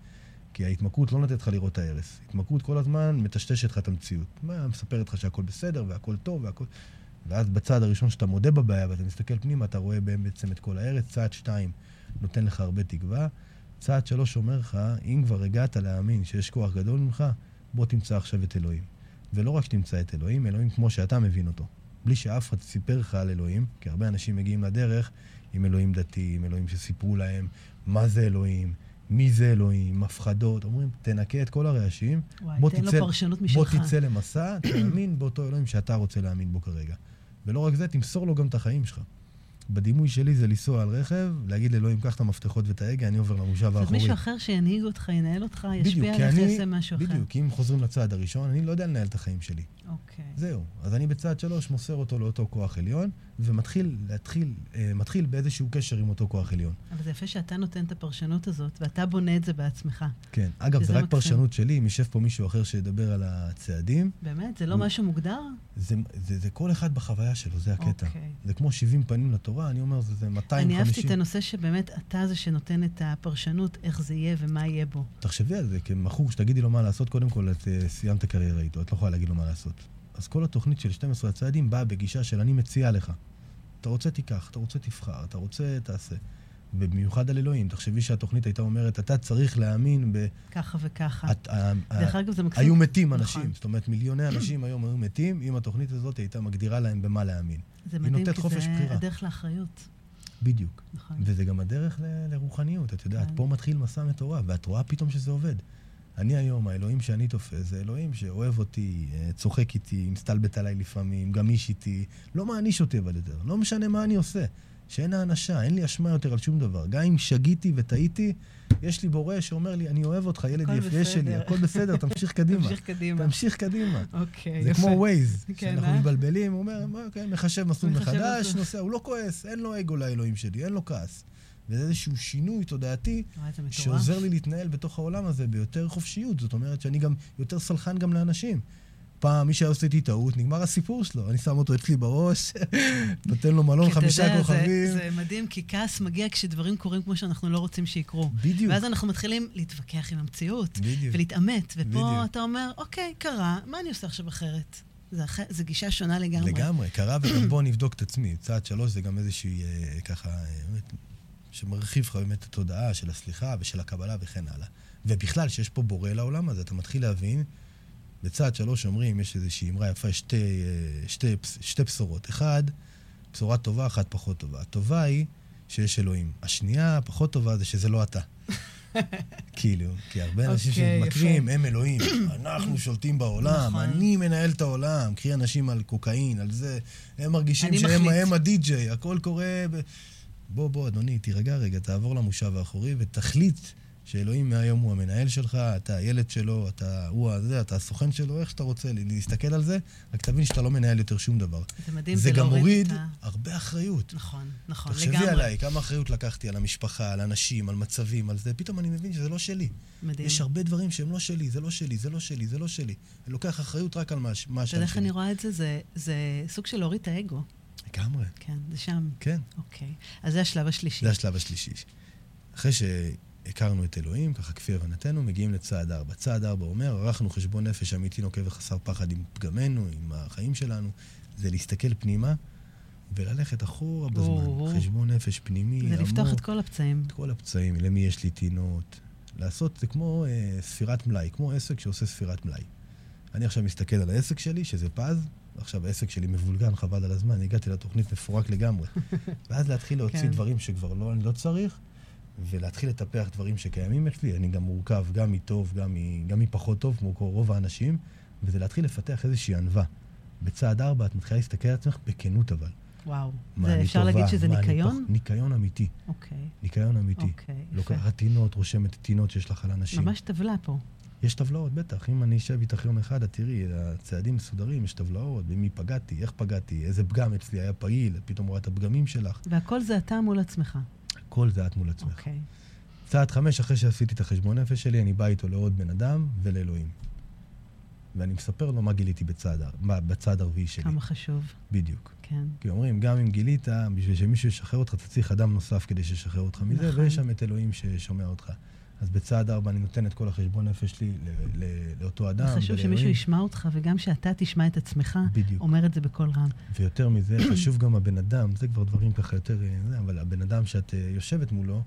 כי ההתמכרות לא נותנת לך לראות את ההרס. התמכרות כל הזמן מטשטשת לך את המציאות. מה, מספרת לך שהכל בסדר והכל טוב והכל... ואז בצעד הראשון שאתה מודה בבעיה ואתה מסתכל פנימה, אתה רואה בהם בעצם את כל הארץ. צעד שתיים נותן לך הרבה תקווה. צעד שלוש אומר לך, אם כבר הגעת להאמין שיש כוח גדול ממך, בוא תמצא עכשיו את אלוהים. ולא רק שתמצא את אלוהים, אלוהים כמו שאתה מבין אותו. בלי שאף אחד סיפר לך על אלוהים, כי הרבה אנשים מגיעים לדרך עם אלוהים דתי, עם אלוהים שסיפרו להם מה זה אלוהים, מי זה אלוהים, הפחדות. אומרים, תנקה את כל הרעשים, וואי, בוא תן לו תצא- פרשנות בוא. תצא למסע, תאמין באותו אלוהים שאתה רוצה להאמין בו כרגע. ולא רק זה, תמסור לו גם את החיים שלך. בדימוי שלי זה לנסוע על רכב, להגיד לאלוהים, קח את המפתחות ואת ההגה, אני עובר למושב האחורי. מישהו אחר שינהיג אותך, ינהל אותך, ישפיע עליך, יעשה משהו אחר. בדיוק, אם חוזרים לצעד הראשון, אני לא יודע לנהל את החיים שלי. אוקיי. זהו. אז אני בצעד שלוש מוסר אותו לאותו כוח עליון, ומתחיל להתחיל, אה, מתחיל באיזשהו קשר עם אותו כוח עליון. אבל זה יפה שאתה נותן את הפרשנות הזאת, ואתה בונה את זה בעצמך. כן. אגב, זה רק מקסים. פרשנות שלי, אם יושב פה מישהו אחר שידבר על הצעדים, באמת? זה לא הוא- משהו מוגדר? זה, זה, זה כל אחד בחוויה שלו, זה הקטע. אוקיי. זה כמו 70 פנים לתורה, אני אומר, זה, זה 250. אני אהבתי את הנושא שבאמת אתה זה שנותן את הפרשנות, איך זה יהיה ומה יהיה בו. תחשבי על זה, כמכור, שתגידי לו מה לעשות, קודם כל את אה, סיימת קריירה איתו, את לא יכולה להגיד לו מה לעשות. אז כל התוכנית של 12 הצעדים באה בגישה של אני מציע לך. אתה רוצה תיקח, אתה רוצה תבחר, אתה רוצה תעשה. ובמיוחד על אלוהים, תחשבי שהתוכנית הייתה אומרת, אתה צריך להאמין ב... ככה וככה. את, דרך אגב, זה מקסים. היו מתים נכון. אנשים, זאת אומרת מיליוני אנשים היום היו מתים, אם התוכנית הזאת הייתה מגדירה להם במה להאמין. זה מדהים, כי זה בחירה. הדרך לאחריות. בדיוק. נכון. וזה גם הדרך ל- לרוחניות, את יודעת, כן. פה מתחיל מסע מטורף, ואת רואה פתאום שזה עובד. אני היום, האלוהים שאני תופס, זה אלוהים שאוהב אותי, אה, צוחק איתי, מסתלבט עליי לפעמים, גמיש איתי, לא מעניש אותי אבל יותר, לא משנה מה אני עושה. שאין האנשה, אין לי אשמה יותר על שום דבר. גם אם שגיתי וטעיתי, יש לי בורא שאומר לי, אני אוהב אותך, ילד יפה שלי, בסדר. הכל בסדר, תמשיך קדימה. תמשיך קדימה. תמשיך קדימה. אוקיי, זה יפה. כמו ווייז, כן, שאנחנו אה? מתבלבלים, הוא אומר, "מה, אוקיי, מחשב מסלול מחדש. נוסע, הוא לא כועס, אין לו אגו לאלוהים שלי, אין לו כעס. וזה איזשהו שינוי תודעתי זה. שעוזר לי להתנהל בתוך העולם הזה ביותר חופשיות. זאת אומרת שאני גם יותר סלחן גם לאנשים. פעם מי שהיה עושה איתי טעות, נגמר הסיפור שלו. אני שם אותו אצלי בראש, נותן לו מלון חמישה יודע, זה- כוכבים. זה מדהים, כי כעס מגיע כשדברים קורים כמו שאנחנו לא רוצים שיקרו. בדיוק, ואז אנחנו מתחילים להתווכח עם המציאות, בדיוק. ולהתעמת, ופה בדיוק. אתה אומר, אוקיי, קרה, מה אני עושה עכשיו אחרת? זה אחר- זה גישה שונה לגמרי. לגמרי, קרה וגם בוא נבדוק את עצמי. צעד שלוש זה גם איזושהי, אה, ככה, אה, שמרחיב לך באמת את התודעה של הסליחה ושל הקבלה וכן הלאה. ובכלל, שיש פה בורא לעולם הזה, אתה מתחיל להבין, בצעד שלוש אומרים, יש איזושהי אמרה יפה, שתי, אה, שתי, שתי בשורות. אחד, בשורה טובה, אחת פחות טובה. הטובה היא שיש אלוהים. השנייה, הפחות טובה, זה שזה לא אתה. כאילו, כי הרבה אנשים אוקיי, שמתמכרים. הם אלוהים. אנחנו שולטים בעולם, נכון. אני מנהל את העולם. קחי אנשים על קוקאין, על זה. הם מרגישים שהם הדי-ג'יי, הכל קורה... ב... בוא, בוא, אדוני, תירגע רגע, תעבור למושב האחורי ותחליט שאלוהים מהיום הוא המנהל שלך, אתה הילד שלו, אתה הוא הזה, אתה הסוכן שלו, איך שאתה רוצה להסתכל על זה, רק תבין שאתה לא מנהל יותר שום דבר. זה מדהים, זה גם להוריד מוריד את ה- הרבה אחריות. נכון, נכון, תחשבי לגמרי. עליי, כמה אחריות לקחתי על המשפחה, על אנשים, על מצבים, על זה, פתאום אני מבין שזה לא שלי. מדהים. יש הרבה דברים שהם לא שלי, זה לא שלי, זה לא שלי, זה לא שלי. אני לוקח אחריות רק על מה מה אתה יודע שאני איך אני. רואה את זה? זה? זה סוג של להוריד את האגו. לגמרי, כן, זה שם. כן. אוקיי. אז זה השלב השלישי. זה השלב השלישי. אחרי שהכרנו את אלוהים, ככה כפי הבנתנו, מגיעים לצעד ארבע. צעד ארבע אומר, ערכנו חשבון נפש אמיתי נוקב וחסר פחד עם פגמינו, עם החיים שלנו. זה להסתכל פנימה וללכת אחורה בזמן. או-הו. חשבון נפש פנימי, זה לפתוח. את כל הפצעים. את כל הפצעים, למי יש לי טינות. לעשות, זה כמו אה, ספירת מלאי, כמו עסק שעושה ספירת מלאי. אני עכשיו מסתכל על העסק שלי, שזה פז, עכשיו העסק שלי מבולגן, חבל על הזמן, הגעתי לתוכנית מפורק לגמרי. ואז להתחיל להוציא כן. דברים שכבר לא, אני לא צריך, ולהתחיל לטפח דברים שקיימים אצלי. אני גם מורכב גם מטוב, גם, מ, גם מפחות טוב, כמו רוב האנשים, וזה להתחיל לפתח איזושהי ענווה. בצעד ארבע את מתחילה להסתכל על עצמך בכנות אבל. וואו. זה אפשר טובה, להגיד שזה ניקיון? פח- ניקיון אמיתי. אוקיי. ניקיון אמיתי. אוקיי, יפה. לוקחת טינות, רושמת טינות שיש לך על אנשים. ממש טבלה פה. יש טבלאות, בטח. אם אני אשב איתך יום אחד, את תראי, הצעדים מסודרים, יש טבלאות, במי פגעתי, איך פגעתי, איזה פגם אצלי היה פעיל, את פתאום רואה את הפגמים שלך. והכל זה אתה מול עצמך. כל זה את מול עצמך. אוקיי. צעד חמש, אחרי שעשיתי את החשבון נפש שלי, אני בא איתו לעוד בן אדם ולאלוהים. ואני מספר לו מה גיליתי מה- בצעד הרביעי שלי. כמה חשוב. בדיוק. כן. כי אומרים, גם אם גילית, בשביל שמישהו ישחרר אותך, אתה צריך אדם נוסף כדי שישחרר אותך מזה, נכון. ויש שם את אלוהים ששומע אותך. אז בצעד ארבע אני נותן את כל החשבון נפש שלי ל- ל- לאותו אדם, חשוב שמישהו ולאלוהים. ישמע אותך, וגם שאתה תשמע את עצמך, בדיוק. אומר את זה בקול רם. ויותר מזה, חשוב גם הבן אדם, זה כבר דברים ככה יותר, אה, אבל הבן אדם שאת אה, יושבת מולו,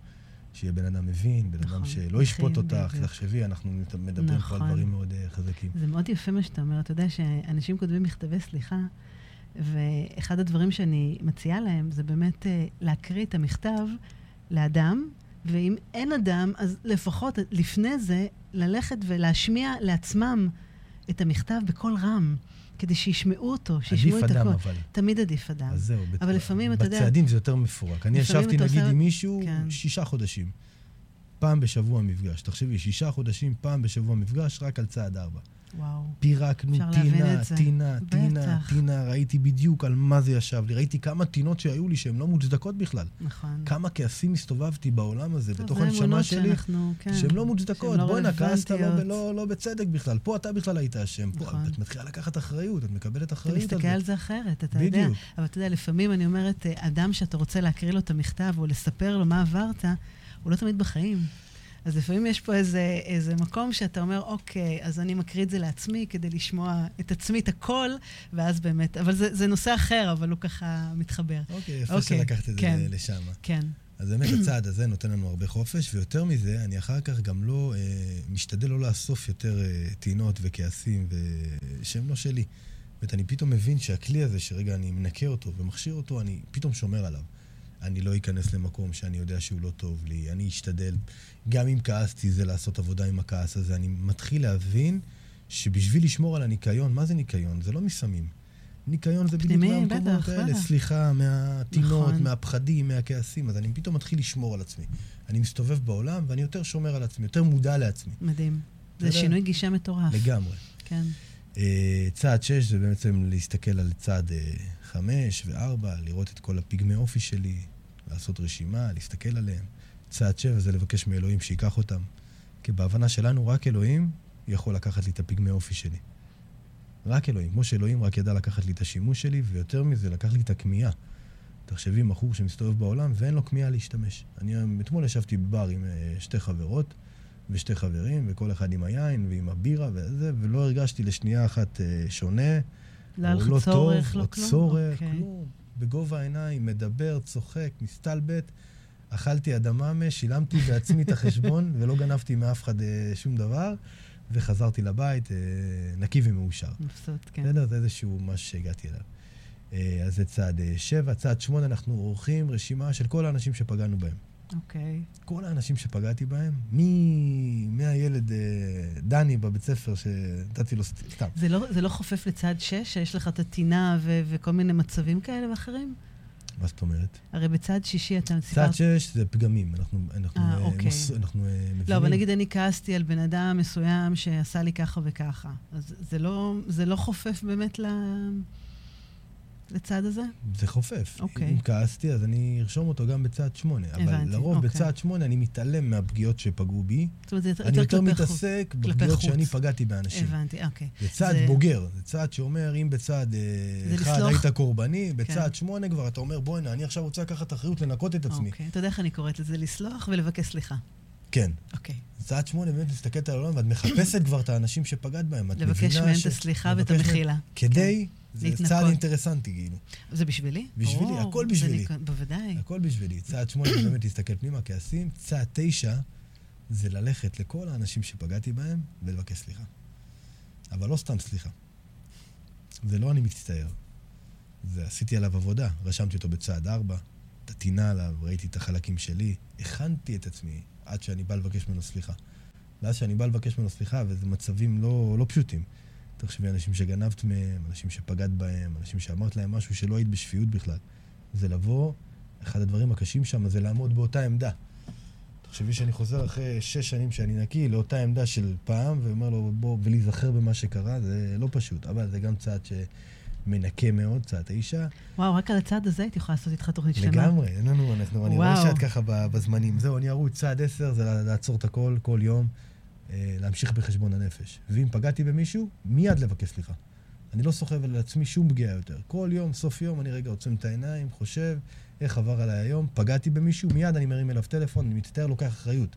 שיהיה בן אדם מבין, בן נכון, אדם שלא ישפוט אותך. תחשבי, אנחנו מדברים פה נכון. על דברים מאוד אה, חזקים. זה מאוד יפה מה שאתה אומר. אתה יודע שאנשים כותבים מכתבי סליחה, ואחד הדברים שאני מציעה להם זה באמת להקריא את המכתב לאדם, ואם אין אדם, אז לפחות לפני זה ללכת ולהשמיע לעצמם את המכתב בקול רם. כדי שישמעו אותו, שישמעו את עדיף הכול. אדם, אבל. תמיד עדיף אדם. אז זהו. בת- אבל לפעמים, אתה יודע- בצעדים זה יותר מפורק. אני ישבתי, נגיד, עושה- עם מישהו כן. שישה חודשים. פעם בשבוע מפגש. תחשבי, שישה חודשים, פעם בשבוע מפגש, רק על צעד ארבע. וואו. פירקנו טינה. טינה, טינה. טינה, ראיתי בדיוק על מה זה ישב לי. ראיתי כמה טינות שהיו לי שהן לא מוצדקות בכלל. נכון. כמה כעסים הסתובבתי בעולם הזה, טוב, בתוך הנשמה שלי, שאנחנו, כן. שהן לא מוצדקות. לא בואנה, כעסת לא. לא, לא בצדק בכלל. פה אתה בכלל היית אשם. פה נכון. את מתחילה לקחת אחריות, את מקבלת אתה אחריות על מסתכל זה. על זה אחרת, אתה יודע. בדיוק. אבל אתה יודע, לפעמים אני אומרת, אה, אדם שאתה רוצה להקריא לו את המכתב או לספר לו מה עברת, הוא לא תמיד בחיים. אז לפעמים יש פה איזה, איזה מקום שאתה אומר, אוקיי, אז אני מקריא את זה לעצמי כדי לשמוע את עצמי, את הכל, ואז באמת, אבל זה, זה נושא אחר, אבל הוא ככה מתחבר. אוקיי, יפה אוקיי, שלקחת את כן. זה לשם. כן, אז באמת הצעד הזה נותן לנו הרבה חופש, ויותר מזה, אני אחר כך גם לא, אה, משתדל לא לאסוף יותר אה, טינות וכעסים ו... שהם לא שלי. זאת אני פתאום מבין שהכלי הזה, שרגע אני מנקה אותו ומכשיר אותו, אני פתאום שומר עליו. אני לא אכנס למקום שאני יודע שהוא לא טוב לי, אני אשתדל, גם אם כעסתי, זה לעשות עבודה עם הכעס הזה. אני מתחיל להבין שבשביל לשמור על הניקיון, מה זה ניקיון? זה לא מסמים. ניקיון זה בדיוק מהמקומות האלה. סליחה מהטינות, נכון. מהפחדים, מהכעסים, אז אני פתאום מתחיל לשמור על עצמי. אני מסתובב בעולם ואני יותר שומר על עצמי, יותר מודע לעצמי. מדהים. זה בסדר? שינוי גישה מטורף. לגמרי. כן. אה, צעד 6 זה בעצם להסתכל על צעד 5 ו-4, לראות את כל הפגמי אופי שלי, לעשות רשימה, להסתכל עליהם. צעד 7 זה לבקש מאלוהים שייקח אותם. כי בהבנה שלנו, רק אלוהים יכול לקחת לי את הפגמי אופי שלי. רק אלוהים. כמו שאלוהים רק ידע לקחת לי את השימוש שלי, ויותר מזה, לקח לי את הכמיהה. תחשבי, בחור שמסתובב בעולם ואין לו כמיהה להשתמש. אני אתמול ישבתי בבר עם אה, שתי חברות ושתי חברים, וכל אחד עם היין ועם הבירה וזה, ולא הרגשתי לשנייה אחת אה, שונה. לא היה או לך לא צורך, לא או כלום? צורך, אוקיי. כלום. בגובה העיניים, מדבר, צוחק, מסתלבט. אכלתי אדממה, שילמתי בעצמי את החשבון, ולא גנבתי מאף אחד אה, שום דבר, וחזרתי לבית אה, נקי ומאושר. מבסוט, כן. בסדר? זה איזשהו משהו שהגעתי אליו. אה, אז זה צעד אה, שבע. צעד שמונה, אנחנו עורכים רשימה של כל האנשים שפגענו בהם. אוקיי. כל האנשים שפגעתי בהם, מ- מהילד אה, דני בבית ספר, שנתתי לו סתם. זה לא, זה לא חופף לצד שש, שיש לך את הטינה ו- וכל מיני מצבים כאלה ואחרים? מה זאת אומרת? הרי בצד שישי אתה סיפרת... שש זה פגמים, אנחנו, אנחנו, אה, אה, אוקיי. מוס, אנחנו אה, מבינים. לא, אבל נגיד אני כעסתי על בן אדם מסוים שעשה לי ככה וככה. אז זה לא, זה לא חופף באמת ל... לצד הזה? זה חופף. אוקיי. אם כעסתי, אז אני ארשום אותו גם בצעד שמונה. אבל הבנתי, לרוב אוקיי. בצעד שמונה אני מתעלם מהפגיעות שפגעו בי. זאת אומרת, זה יותר, אני יותר כלפי חוץ. מתעסק כלפי בפגיעות חוץ. שאני פגעתי באנשים. הבנתי, אוקיי. זה צעד זה- בוגר, זה צעד שאומר, אם בצעד אה, אחד לסלוח. היית קורבני, בצעד כן. שמונה כבר אתה אומר, בוא'נה, אני עכשיו רוצה לקחת אחריות לנקות את עצמי. אוקיי. אתה יודע איך אני קוראת לזה? לסלוח ולבקש סליחה. כן. אוקיי. צעד שמונה באמת מסתכלת על העולם, ואת מחפשת כבר את האנשים שפגעת בהם. את לבקש מהם את הסליחה ואת המחילה. כדי, זה להתנקות. צעד אינטרסנטי, כאילו. זה בשבילי? בשבילי, הכל זה בשבילי. ניק- בוודאי. הכל בשבילי. צעד שמונה זה באמת להסתכל פנימה, כעסים. צעד תשע זה ללכת לכל האנשים שפגעתי בהם ולבקש סליחה. אבל לא סתם סליחה. זה לא אני מצטער. זה עשיתי עליו עבודה. רשמתי אותו בצעד ארבע, את הטינה עליו, ראיתי את החלקים שלי, הכנתי את עצמי עד שאני בא לבקש ממנו סליחה. ואז שאני בא לבקש ממנו סליחה, וזה מצבים לא, לא פשוטים. תחשבי, אנשים שגנבת מהם, אנשים שפגעת בהם, אנשים שאמרת להם משהו שלא היית בשפיות בכלל. זה לבוא, אחד הדברים הקשים שם זה לעמוד באותה עמדה. תחשבי שאני חוזר אחרי שש שנים שאני נקי לאותה עמדה של פעם, ואומר לו, בוא, ולהיזכר במה שקרה, זה לא פשוט. אבל זה גם צעד שמנקה מאוד, צעד האישה. וואו, רק על הצד הזה הייתי יכולה לעשות איתך תוכנית שלמה. לגמרי, אין לנו, אנחנו, אני רואה. שאת ככה בזמנים. זהו, אני ארוץ צעד עשר, זה לעצור את הכל, כל יום, אה, להמשיך בחשבון הנפש. ואם פגעתי במישהו, מיד לבקש סליחה. אני לא סוחב על עצמי שום פגיעה יותר. כל יום, סוף יום, אני רגע עוצם את העיניים, חושב איך עבר עליי היום, פגעתי במישהו, מיד אני מרים אליו טלפון, אני מצטער, לוקח אחריות.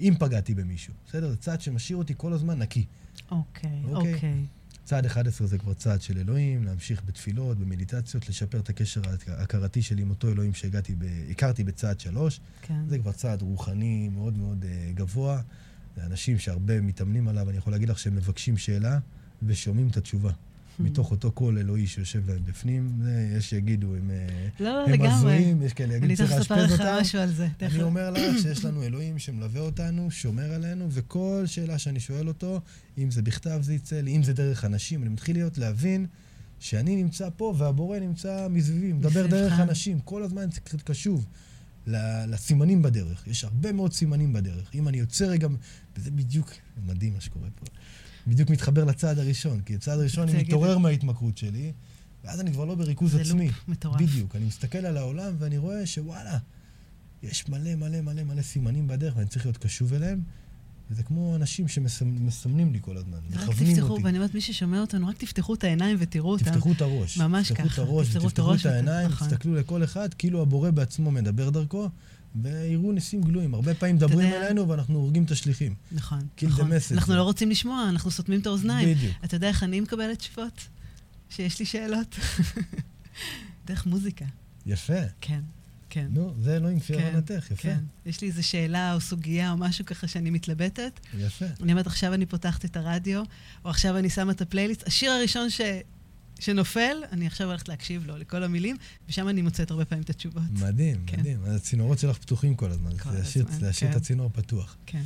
אם פגעתי במישהו. בסדר? זה צעד שמשאיר אותי כל הזמן נקי. אוקיי, אוקיי. צעד 11 זה כבר צעד של אלוהים, להמשיך בתפילות, במדיטציות, לשפר את הקשר ההכרתי שלי עם אותו אלוהים שהכרתי הכרתי בצעד 3. כן. זה כבר צעד רוחני מאוד מאוד uh, גבוה. אנשים שהרבה מתאמנים עליו, אני יכול להגיד לך שהם מבקשים שאלה ושומעים את התשובה. מתוך אותו קול אלוהי שיושב להם בפנים. זה, יש שיגידו, הם, אה, לא, הם. הזויים, יש כאלה יגידו, צריך אני תכף לאשפז אספר לך אותם. משהו על זה. אני. אומר לך שיש לנו אלוהים שמלווה אותנו, שומר עלינו, וכל שאלה שאני שואל אותו, אם זה בכתב זה יצא לי, אם זה דרך אנשים, אני מתחיל להיות להבין שאני נמצא פה והבורא נמצא מסביבי, מדבר. דרך אנשים, כל הזמן צריך קשוב לסימנים בדרך. יש הרבה מאוד סימנים בדרך. אם אני יוצא רגע, וזה בדיוק מדהים מה שקורה פה. בדיוק מתחבר לצעד הראשון, כי הצעד הראשון אני מתעורר מההתמכרות שלי, ואז אני כבר לא בריכוז זה עצמי. לופ מטורף. בדיוק. אני מסתכל על העולם ואני רואה שוואלה, יש מלא מלא מלא מלא סימנים בדרך ואני צריך להיות קשוב אליהם. וזה כמו אנשים שמסמנים לי כל הזמן, רק מכוונים תפתחו, אותי. ואני אומרת, מי ששומע אותנו, רק תפתחו את העיניים ותראו אותם. תפתחו את הראש. ממש תפתחו ככה, את הראש, תפתחו את ותפתחו הראש את ות- העיניים, נכון. תסתכלו לכל אחד, כאילו הבורא בעצמו מדבר דרכו, ויראו ניסים גלויים. הרבה פעמים מדברים אלינו ואנחנו הורגים את השליחים. נכון, the נכון. אנחנו לא רוצים לשמוע, אנחנו סותמים את האוזניים. בדיוק. אתה יודע איך אני מקבלת תשובות? שיש לי שאלות? דרך מוזיקה. יפה. כן, כן. נו, זה אלוהים כפי כן, הבנתך, יפה. כן. יש לי איזו שאלה או סוגיה או משהו ככה שאני מתלבטת. יפה. אני אומרת, עכשיו אני פותחת את הרדיו, או עכשיו אני שמה את הפלייליסט. השיר הראשון ש... שנופל, אני עכשיו הולכת להקשיב לו, לכל המילים, ושם אני מוצאת הרבה פעמים את התשובות. מדהים, כן. מדהים. הצינורות שלך פתוחים כל הזמן. כל להשאיר- הזמן, להשאיר את כן. הצינור פתוח. כן.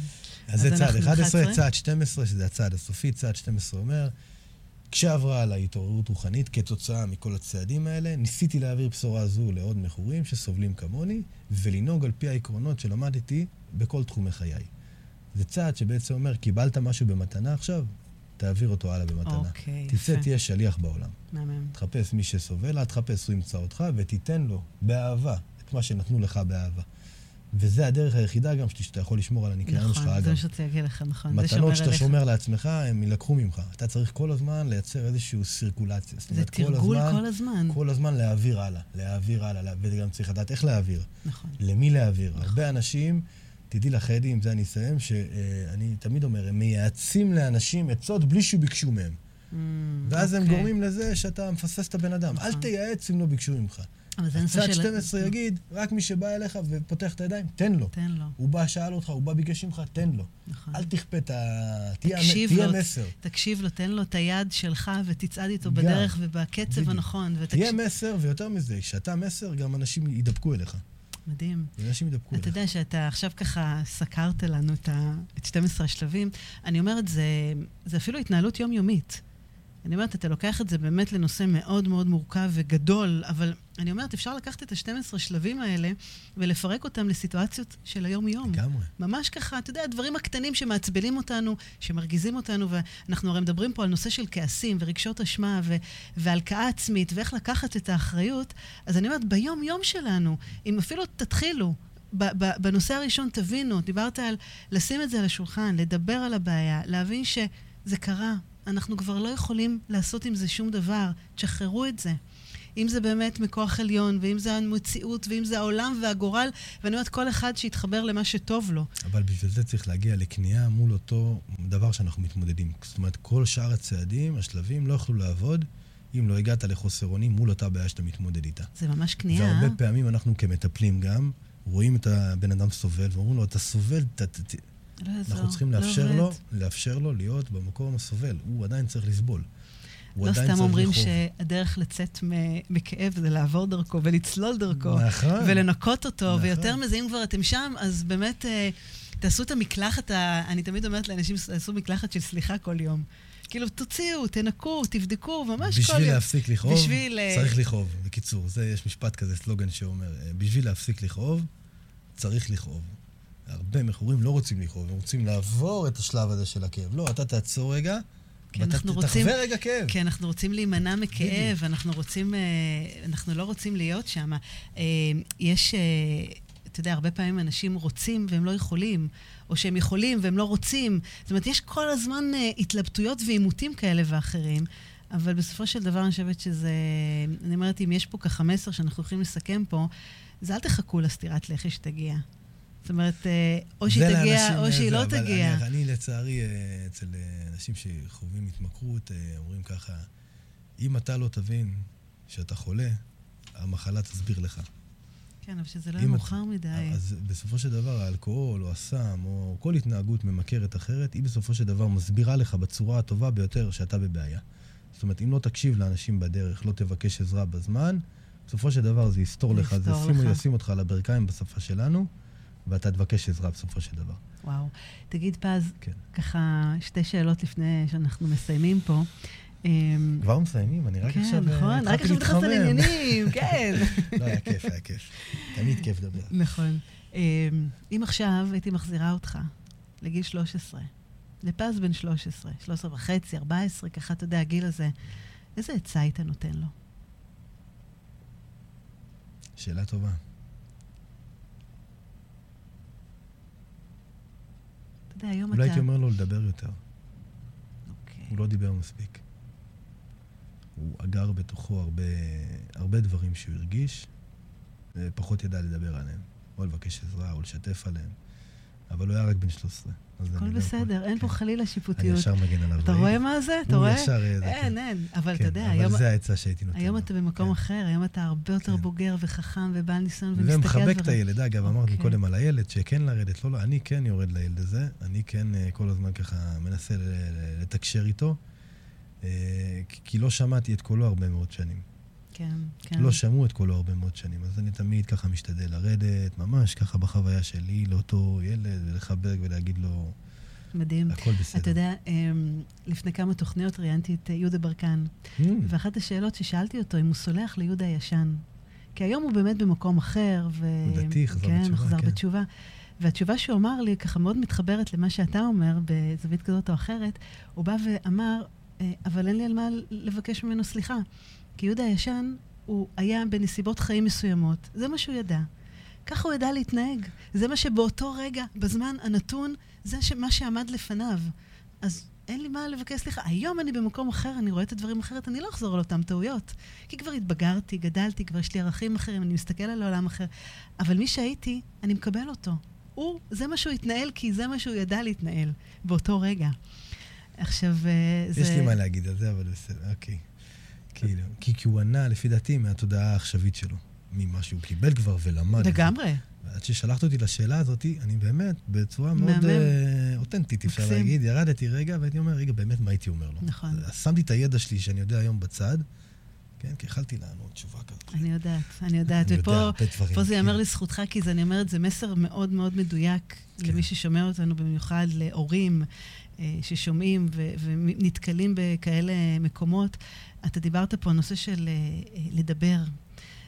אז אז זה צעד אנחנו 11, 11. צעד 12, שזה הצעד הסופי. צעד 12 אומר, כשעברה על ההתעוררות רוחנית כתוצאה מכל הצעדים האלה, ניסיתי להעביר בשורה זו לעוד מכורים שסובלים כמוני, ולנהוג על פי העקרונות שלמדתי בכל תחומי חיי. זה צעד שבעצם אומר, קיבלת משהו במתנה עכשיו, תעביר אותו הלאה במתנה. אוקיי, תצא, יפה. תהיה שליח בעולם. מהמם. תחפש מי שסובל, אל תחפש, הוא ימצא אותך, ותיתן לו באהבה את מה שנתנו לך באהבה. וזה הדרך היחידה גם שאתה יכול לשמור על הניקיון שלך, נכון, זה אגב. מה שרציתי להגיד לך, נכון. מתנות שאתה עליך. שומר לעצמך, הם יילקחו ממך. אתה צריך כל הזמן לייצר איזושהי סירקולציה. זה אומרת, תרגול הזמן, כל הזמן. כל הזמן להעביר הלאה, להעביר הלאה, וגם צריך לדעת איך להעביר, נכון. למי להעביר. הרבה אנשים, תדעי לך, אדי, עם זה אני אסיים, שאני תמיד אומר, הם מייעצים לאנשים עצות בלי שביקשו מהם. Mm, ואז הם אוקיי. גורמים לזה שאתה מפספס את הבן אדם. אל נכון. תייעץ אם לא ביקשו ממך. אבל זה צד של... 12 יגיד, רק מי שבא אליך ופותח את הידיים, תן לו. תן לו, הוא בא, שאל אותך, הוא בא, ביקש ממך, תן לו. נכון. אל תכפה את ה... תהיה מסר. תקשיב לו, תן לו את היד שלך ותצעד איתו. בדרך ובקצב. הנכון. תהיה מסר, ויותר מזה, כשאתה מסר, גם אנשים ידבקו אליך. מדהים. אנשים ידבקו אתה אליך. יודע שאתה עכשיו ככה סקרת לנו את 12 השלבים. אני אומרת, זה, זה אפילו התנהלות יומיומית. אני אומרת, אתה לוקח את זה באמת לנושא מאוד מאוד מורכב וגדול, אבל אני אומרת, אפשר לקחת את ה-12 שלבים האלה ולפרק אותם לסיטואציות של היום-יום. לגמרי. ממש ככה, אתה יודע, הדברים הקטנים שמעצבנים אותנו, שמרגיזים אותנו, ואנחנו הרי מדברים פה על נושא של כעסים ורגשות אשמה ו- והלקאה עצמית, ואיך לקחת את האחריות, אז אני אומרת, ביום-יום שלנו, אם אפילו תתחילו, בנושא הראשון תבינו, דיברת על לשים את זה על השולחן, לדבר על הבעיה, להבין שזה קרה, אנחנו כבר לא יכולים לעשות עם זה שום דבר, תשחררו את זה. אם זה באמת מכוח עליון, ואם זה המציאות, ואם זה העולם והגורל, ואני אומרת, כל אחד שיתחבר למה שטוב לו. אבל בשביל זה צריך להגיע לכניעה מול אותו דבר שאנחנו מתמודדים. זאת אומרת, כל שאר הצעדים, השלבים, לא יוכלו לעבוד אם לא הגעת לחוסר אונים מול אותה בעיה שאתה מתמודד איתה. זה ממש. אה? והרבה פעמים אנחנו כמטפלים גם, רואים את הבן אדם סובל, ואומרים לו, אתה סובל, ת, ת, ת. לא יעזור, אנחנו צריכים לא לאפשר עובד. לו, לאפשר לו להיות במקום הסובל. הוא עדיין צריך לסבול. לא סתם אומרים לכאוב. שהדרך לצאת מכאב זה לעבור דרכו ולצלול דרכו. נכון. ולנקות אותו, נכון. ויותר מזה, אם כבר אתם שם, אז באמת אה, תעשו את המקלחת, ה... אני תמיד אומרת לאנשים, תעשו מקלחת של סליחה כל יום. כאילו, תוציאו, תנקו, תבדקו, ממש כל יום. בשביל להפסיק לכאוב, בשביל, אה, צריך לכאוב. בקיצור, זה, יש משפט כזה, סלוגן שאומר, אה, בשביל להפסיק לכאוב, צריך לכאוב. הרבה מכורים לא רוצים לכאוב, הם רוצים לעבור את השלב הזה של הכאב. לא, אתה תעצור רגע, ואתה תחווה רגע כאב. כי אנחנו רוצים להימנע מכאב. אנחנו רוצים, אה, אנחנו לא רוצים להיות שם. אה, יש, אה, אתה יודע, הרבה פעמים אנשים רוצים והם לא יכולים, או שהם יכולים והם לא רוצים. זאת אומרת, יש כל הזמן התלבטויות ועימותים כאלה ואחרים. אבל בסופו של דבר אני חושבת שזה... אני אומרת, אם יש פה ככה מסר שאנחנו יכולים לסכם פה, זה אל תחכו לסטירת לחי שתגיע. זאת אומרת, אה, או שהיא תגיע, או אה, שהיא לא תגיע. אני, אני לצערי, אה, אצל אנשים שחווים התמכרות, אומרים ככה, אם אתה לא תבין שאתה חולה, המחלה תסביר לך. כן, אבל שזה לא יהיה מאוחר מדי. אז בסופו של דבר, האלכוהול או הסם או כל התנהגות ממכרת אחרת, היא בסופו של דבר מסבירה לך בצורה הטובה ביותר שאתה בבעיה. זאת אומרת, אם לא תקשיב לאנשים בדרך, לא תבקש עזרה בזמן, בסופו של דבר זה יסתור לך, זה. ישים אותך על הברכיים בשפה שלנו, ואתה תבקש עזרה בסופו של דבר. וואו. תגיד, פז, כן. ככה שתי שאלות לפני שאנחנו מסיימים פה. אמ, כבר מסיימים, אני רק כן, עכשיו אה, נכון, רק עכשיו נכנסת. לעניינים, כן. לא, היה כיף, היה כיף. תמיד כיף לדבר. נכון. אמ, אם עכשיו הייתי מחזירה אותך לגיל 13, לפז בן 13, 13 וחצי, 14, ככה, אתה יודע, הגיל הזה, איזה עצה היית נותן לו? שאלה טובה. יודע, היום אולי אתה... הייתי אומר לו לדבר יותר. אוקיי. הוא לא דיבר מספיק. הוא אגר בתוכו הרבה, הרבה דברים שהוא הרגיש, ופחות ידע לדבר עליהם. או לבקש עזרה, או לשתף עליהם. אבל הוא היה רק בן 13. אז אני הכל בסדר, אין פה כן. חלילה אני שיפוטיות. ישר מגן עליו. אתה? רואה מה זה? אתה רואה? ישר... אין, כן. אין. אבל כן, אתה יודע, היום... אבל זה העצה שהייתי נותן היום. אתה במקום כן. אחר, היום אתה הרבה יותר כן. בוגר וחכם ובעל ניסיון ומסתכל. ומחבק את הילד. אגב, אמרת אוקיי. מקודם על הילד, שכן לרדת, לא, לא, אני כן יורד לילד הזה, אני כן אה, כל הזמן ככה מנסה לתקשר איתו, אה, כי לא שמעתי את קולו הרבה מאוד שנים. כן, כן. לא שמעו את קולו הרבה מאוד שנים, אז אני תמיד ככה משתדל לרדת, ממש ככה בחוויה שלי, לאותו ילד, ולחבק ולהגיד לו, מדהים. הכל בסדר. אתה יודע, אמ, לפני כמה תוכניות ראיינתי את אה, יהודה ברקן, Mm, ואחת השאלות ששאלתי אותו, אם הוא סולח ליהודה הישן. כי היום הוא באמת במקום אחר, ו... הוא דתי, חזר כן, בתשובה, חזר כן. בתשובה. והתשובה שהוא אמר לי, ככה מאוד מתחברת למה שאתה אומר, בזווית כזאת או אחרת, הוא בא ואמר, "אה, אבל אין לי על מה לבקש ממנו סליחה. כי יהודה הישן, הוא היה בנסיבות חיים מסוימות, זה מה שהוא ידע. ככה הוא ידע להתנהג. זה מה שבאותו רגע, בזמן הנתון, זה מה שעמד לפניו. אז אין לי מה לבקש סליחה. היום אני במקום אחר, אני רואה את הדברים אחרת, אני לא אחזור על אותן טעויות. כי כבר התבגרתי, גדלתי, כבר יש לי ערכים אחרים, אני מסתכל על העולם אחר. אבל מי שהייתי, אני מקבל אותו. הוא, זה מה שהוא התנהל, כי זה מה שהוא ידע להתנהל באותו רגע. עכשיו, אה, זה... יש לי מה להגיד על זה, אבל בסדר, אוקיי. כאילו, כי כי הוא ענה, לפי דעתי, מהתודעה העכשווית שלו. ממה שהוא קיבל כבר ולמד. לגמרי. עד ששלחת אותי לשאלה הזאת, אני באמת, בצורה מאוד מהמם. אה, אותנטית, אפשר מקסים. להגיד, ירדתי רגע והייתי אומר, רגע, באמת, מה הייתי אומר לו? נכון. שמתי את הידע שלי, שאני יודע היום בצד, כן, כי יכלתי לענות תשובה כזאת. אני יודעת, אני יודעת. אני ופה יודע דברים, פה זה ייאמר כן. לזכותך, כי זה, אני אומרת, זה מסר מאוד מאוד מדויק כן. למי ששומע אותנו, במיוחד להורים ששומעים ו- ונתקלים בכאלה מקומות. אתה דיברת פה על נושא של אה, אה, לדבר.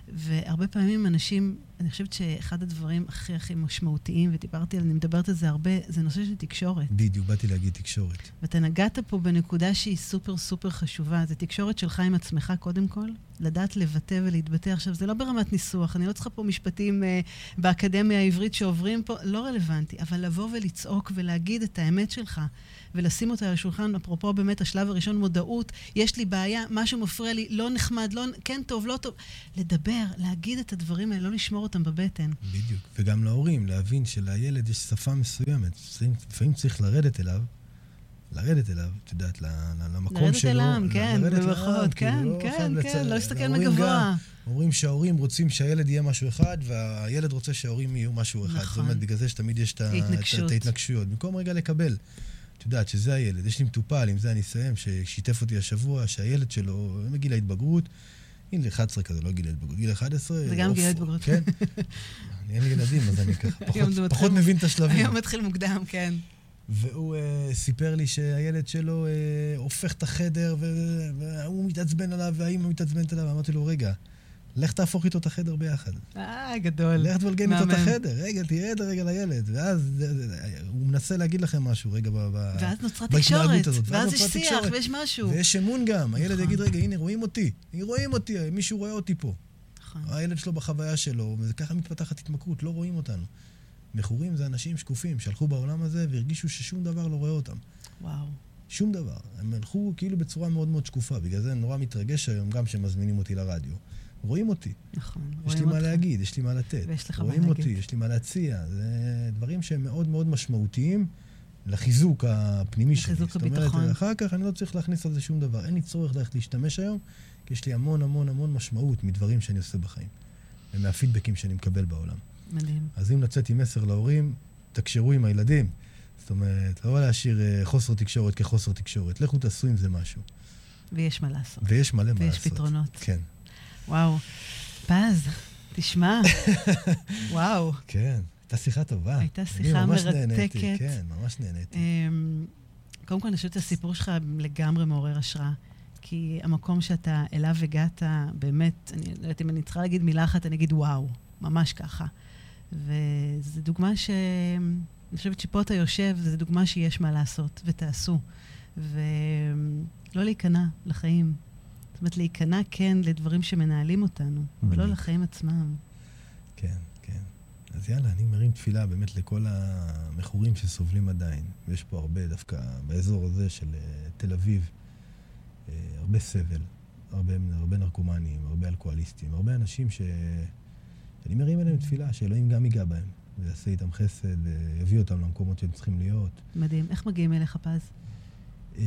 והרבה פעמים אנשים, אני חושבת שאחד הדברים הכי הכי משמעותיים, ודיברתי אני מדברת על זה הרבה, זה נושא של תקשורת. בדיוק, באתי להגיד תקשורת. ואתה נגעת פה בנקודה שהיא סופר סופר חשובה. זה תקשורת שלך עם עצמך קודם כל, לדעת לבטא ולהתבטא. עכשיו, זה לא ברמת ניסוח, אני לא צריכה פה משפטים אה, באקדמיה העברית שעוברים פה, לא רלוונטי, אבל לבוא ולצעוק ולהגיד את האמת שלך, ולשים אותה על השולחן, אפרופו באמת השלב הראשון, מודעות, יש לי בעיה, משהו מפריע לי, לא נחמד, לא, כן טוב, לא טוב. לדבר, להגיד את הדברים האלה, לא לשמור אותם בבטן. בדיוק. וגם להורים, להבין שלילד יש שפה מסוימת. לפעמים- צריך לרדת אליו, לרדת אליו, את יודעת, למקום לרדת שלו. אל העם, ל- כן, לרדת לעם, כן, כאילו, לא כן, כן, לצ- לא להסתכל מגבוה. אומרים שההורים רוצים שהילד יהיה משהו אחד, והילד רוצה שההורים יהיו משהו אחד. זאת נכון. אומרת, בגלל זה שתמיד יש. את ההתנגשויות. במקום רגע לקבל. את יודעת שזה הילד. יש לי מטופל, עם זה אני אסיים, ששיתף אותי השבוע, שהילד שלו, מגיל ההתבגרות, גיל 11 כזה, לא גיל ההתבגרות, גיל 11. זה גם גיל ההתבגרות. כן. אין לי ילדים, אז אני ככה פחות- פחות מבין את השלבים. היום מתחיל מוקדם, כן. והוא uh, סיפר לי שהילד שלו uh, הופך את החדר, והוא מתעצבן עליו, והאימא מתעצבנת עליו. אמרתי לו, רגע, לך תהפוך איתו את החדר ביחד. אה, גדול. לך תבלגן איתו את. החדר. רגע, תרד רגע לילד. ואז הוא מנסה להגיד לכם משהו, רגע, ב- ואז נוצרה תקשורת. ואז יש שיח. ויש משהו. ויש אמון גם. הילד נכון. יגיד, רגע, הנה, רואים אותי. רואים אותי, מישהו רואה אותי פה. נכון. הילד שלו בחוויה שלו, וככה מתפתחת התמכרות, לא רואים אותנו. מכורים זה אנשים שקופים שהלכו בעולם הזה והרגישו ששום דבר לא רואה אותם. וואו. שום דבר. הם הלכו כאילו בצורה מאוד מאוד שקופה. בגלל זה אני נורא מתרגש היום גם כשמזמינים אותי לרדיו. רואים אותי. נכון. יש רואים לי מה אותך. להגיד, יש לי מה לתת. ויש לך מה רואים להגיד. אותי, יש לי מה להציע. זה דברים שהם מאוד מאוד משמעותיים לחיזוק הפנימי שלי. לחיזוק זאת אומרת, הביטחון. אחר כך אני לא צריך להכניס על זה שום דבר. אין לי צורך ללכת להשתמש היום, כי יש לי המון המון המון משמעות מדברים שאני עושה בחיים. ומהפידבקים שאני מקבל בעולם. מדהים. אז אם לצאת עם מסר להורים, תקשרו עם הילדים. זאת אומרת, לא להשאיר אה, חוסר תקשורת כחוסר תקשורת. לכו תעשו עם זה משהו. ויש מה לעשות. ויש מלא מה ויש לעשות. פתרונות. כן. וואו. פז, תשמע, וואו. כן, הייתה שיחה טובה. הייתה שיחה ממש מרתקת. נהניתי, כן, ממש נהניתי. אמ, קודם כל, אני חושבת שהסיפור שלך לגמרי מעורר השראה. כי המקום שאתה אליו הגעת, באמת, אני לא יודעת אם אני צריכה להגיד מילה אחת, אני אגיד וואו, ממש ככה. וזו דוגמה ש... אני חושבת שפה אתה יושב, זו דוגמה שיש מה לעשות, ותעשו. ולא להיכנע לחיים. זאת אומרת, להיכנע כן לדברים שמנהלים אותנו, אבל לא בדיוק. לחיים עצמם. כן, כן. אז יאללה, אני מרים תפילה באמת לכל המכורים שסובלים עדיין. ויש פה הרבה, דווקא באזור הזה של אה, תל אביב, אה, הרבה סבל, הרבה, הרבה נרקומנים, הרבה אלכוהוליסטים, הרבה אנשים ש... שאני מרים אליהם תפילה, שאלוהים גם ייגע בהם, ויעשה איתם חסד, ויביא אותם למקומות שהם צריכים להיות. מדהים. איך מגיעים אליך, פז? אה,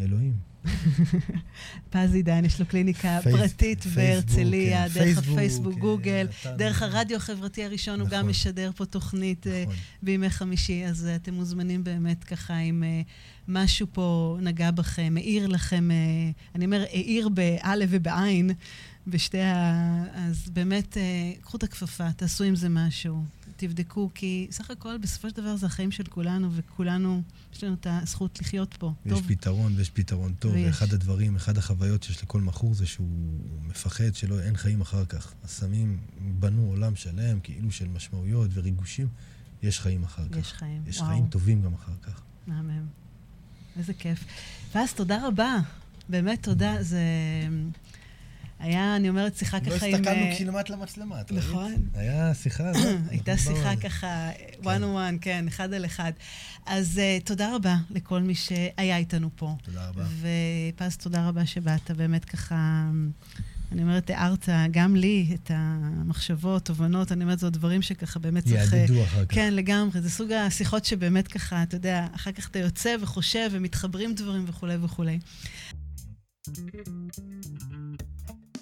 אלוהים. פז עידן, יש לו קליניקה פייס- פרטית בהרצליה, כן, דרך פייסבוק, הפייסבוק, אה, גוגל, נתן- דרך הרדיו החברתי הראשון, הוא גם נכון. משדר פה תוכנית אה, נכון. בימי חמישי, אז אה, אתם מוזמנים באמת ככה, אם אה, משהו פה נגע בכם, העיר לכם, אני אומר, העיר באלף ובעין, בשתי ה... אז באמת, קחו את הכפפה, תעשו עם זה משהו, תבדקו, כי סך הכל, בסופו של דבר זה החיים של כולנו, וכולנו, יש לנו את הזכות לחיות פה. יש טוב, פתרון ויש פתרון טוב, ויש. ואחד הדברים, אחד החוויות שיש לכל מכור זה שהוא מפחד שלא, אין חיים אחר כך. הסמים בנו עולם שלם, כאילו של משמעויות וריגושים, יש חיים אחר כך. יש חיים. יש וואו. חיים טובים גם אחר כך. מהמם. איזה כיף. ואז תודה רבה. באמת תודה. זה היה, אני אומרת, שיחה ככה עם... אה, כמעט למצלמה, את נכון. ראית? היה שיחה... הייתה שיחה ככה, one on one, כן, אחד על אחד. אז uh, תודה רבה לכל מי שהיה איתנו פה. תודה רבה. ופז, תודה רבה שבאת, באמת ככה, אני אומרת, הערת גם לי את המחשבות, תובנות, אני אומרת, זה דברים שככה באמת צריך... אה, יעדדו אחר כך. כן, לגמרי. זה סוג השיחות שבאמת ככה, אתה יודע, אחר כך אתה יוצא וחושב ומתחברים דברים וכולי וכולי.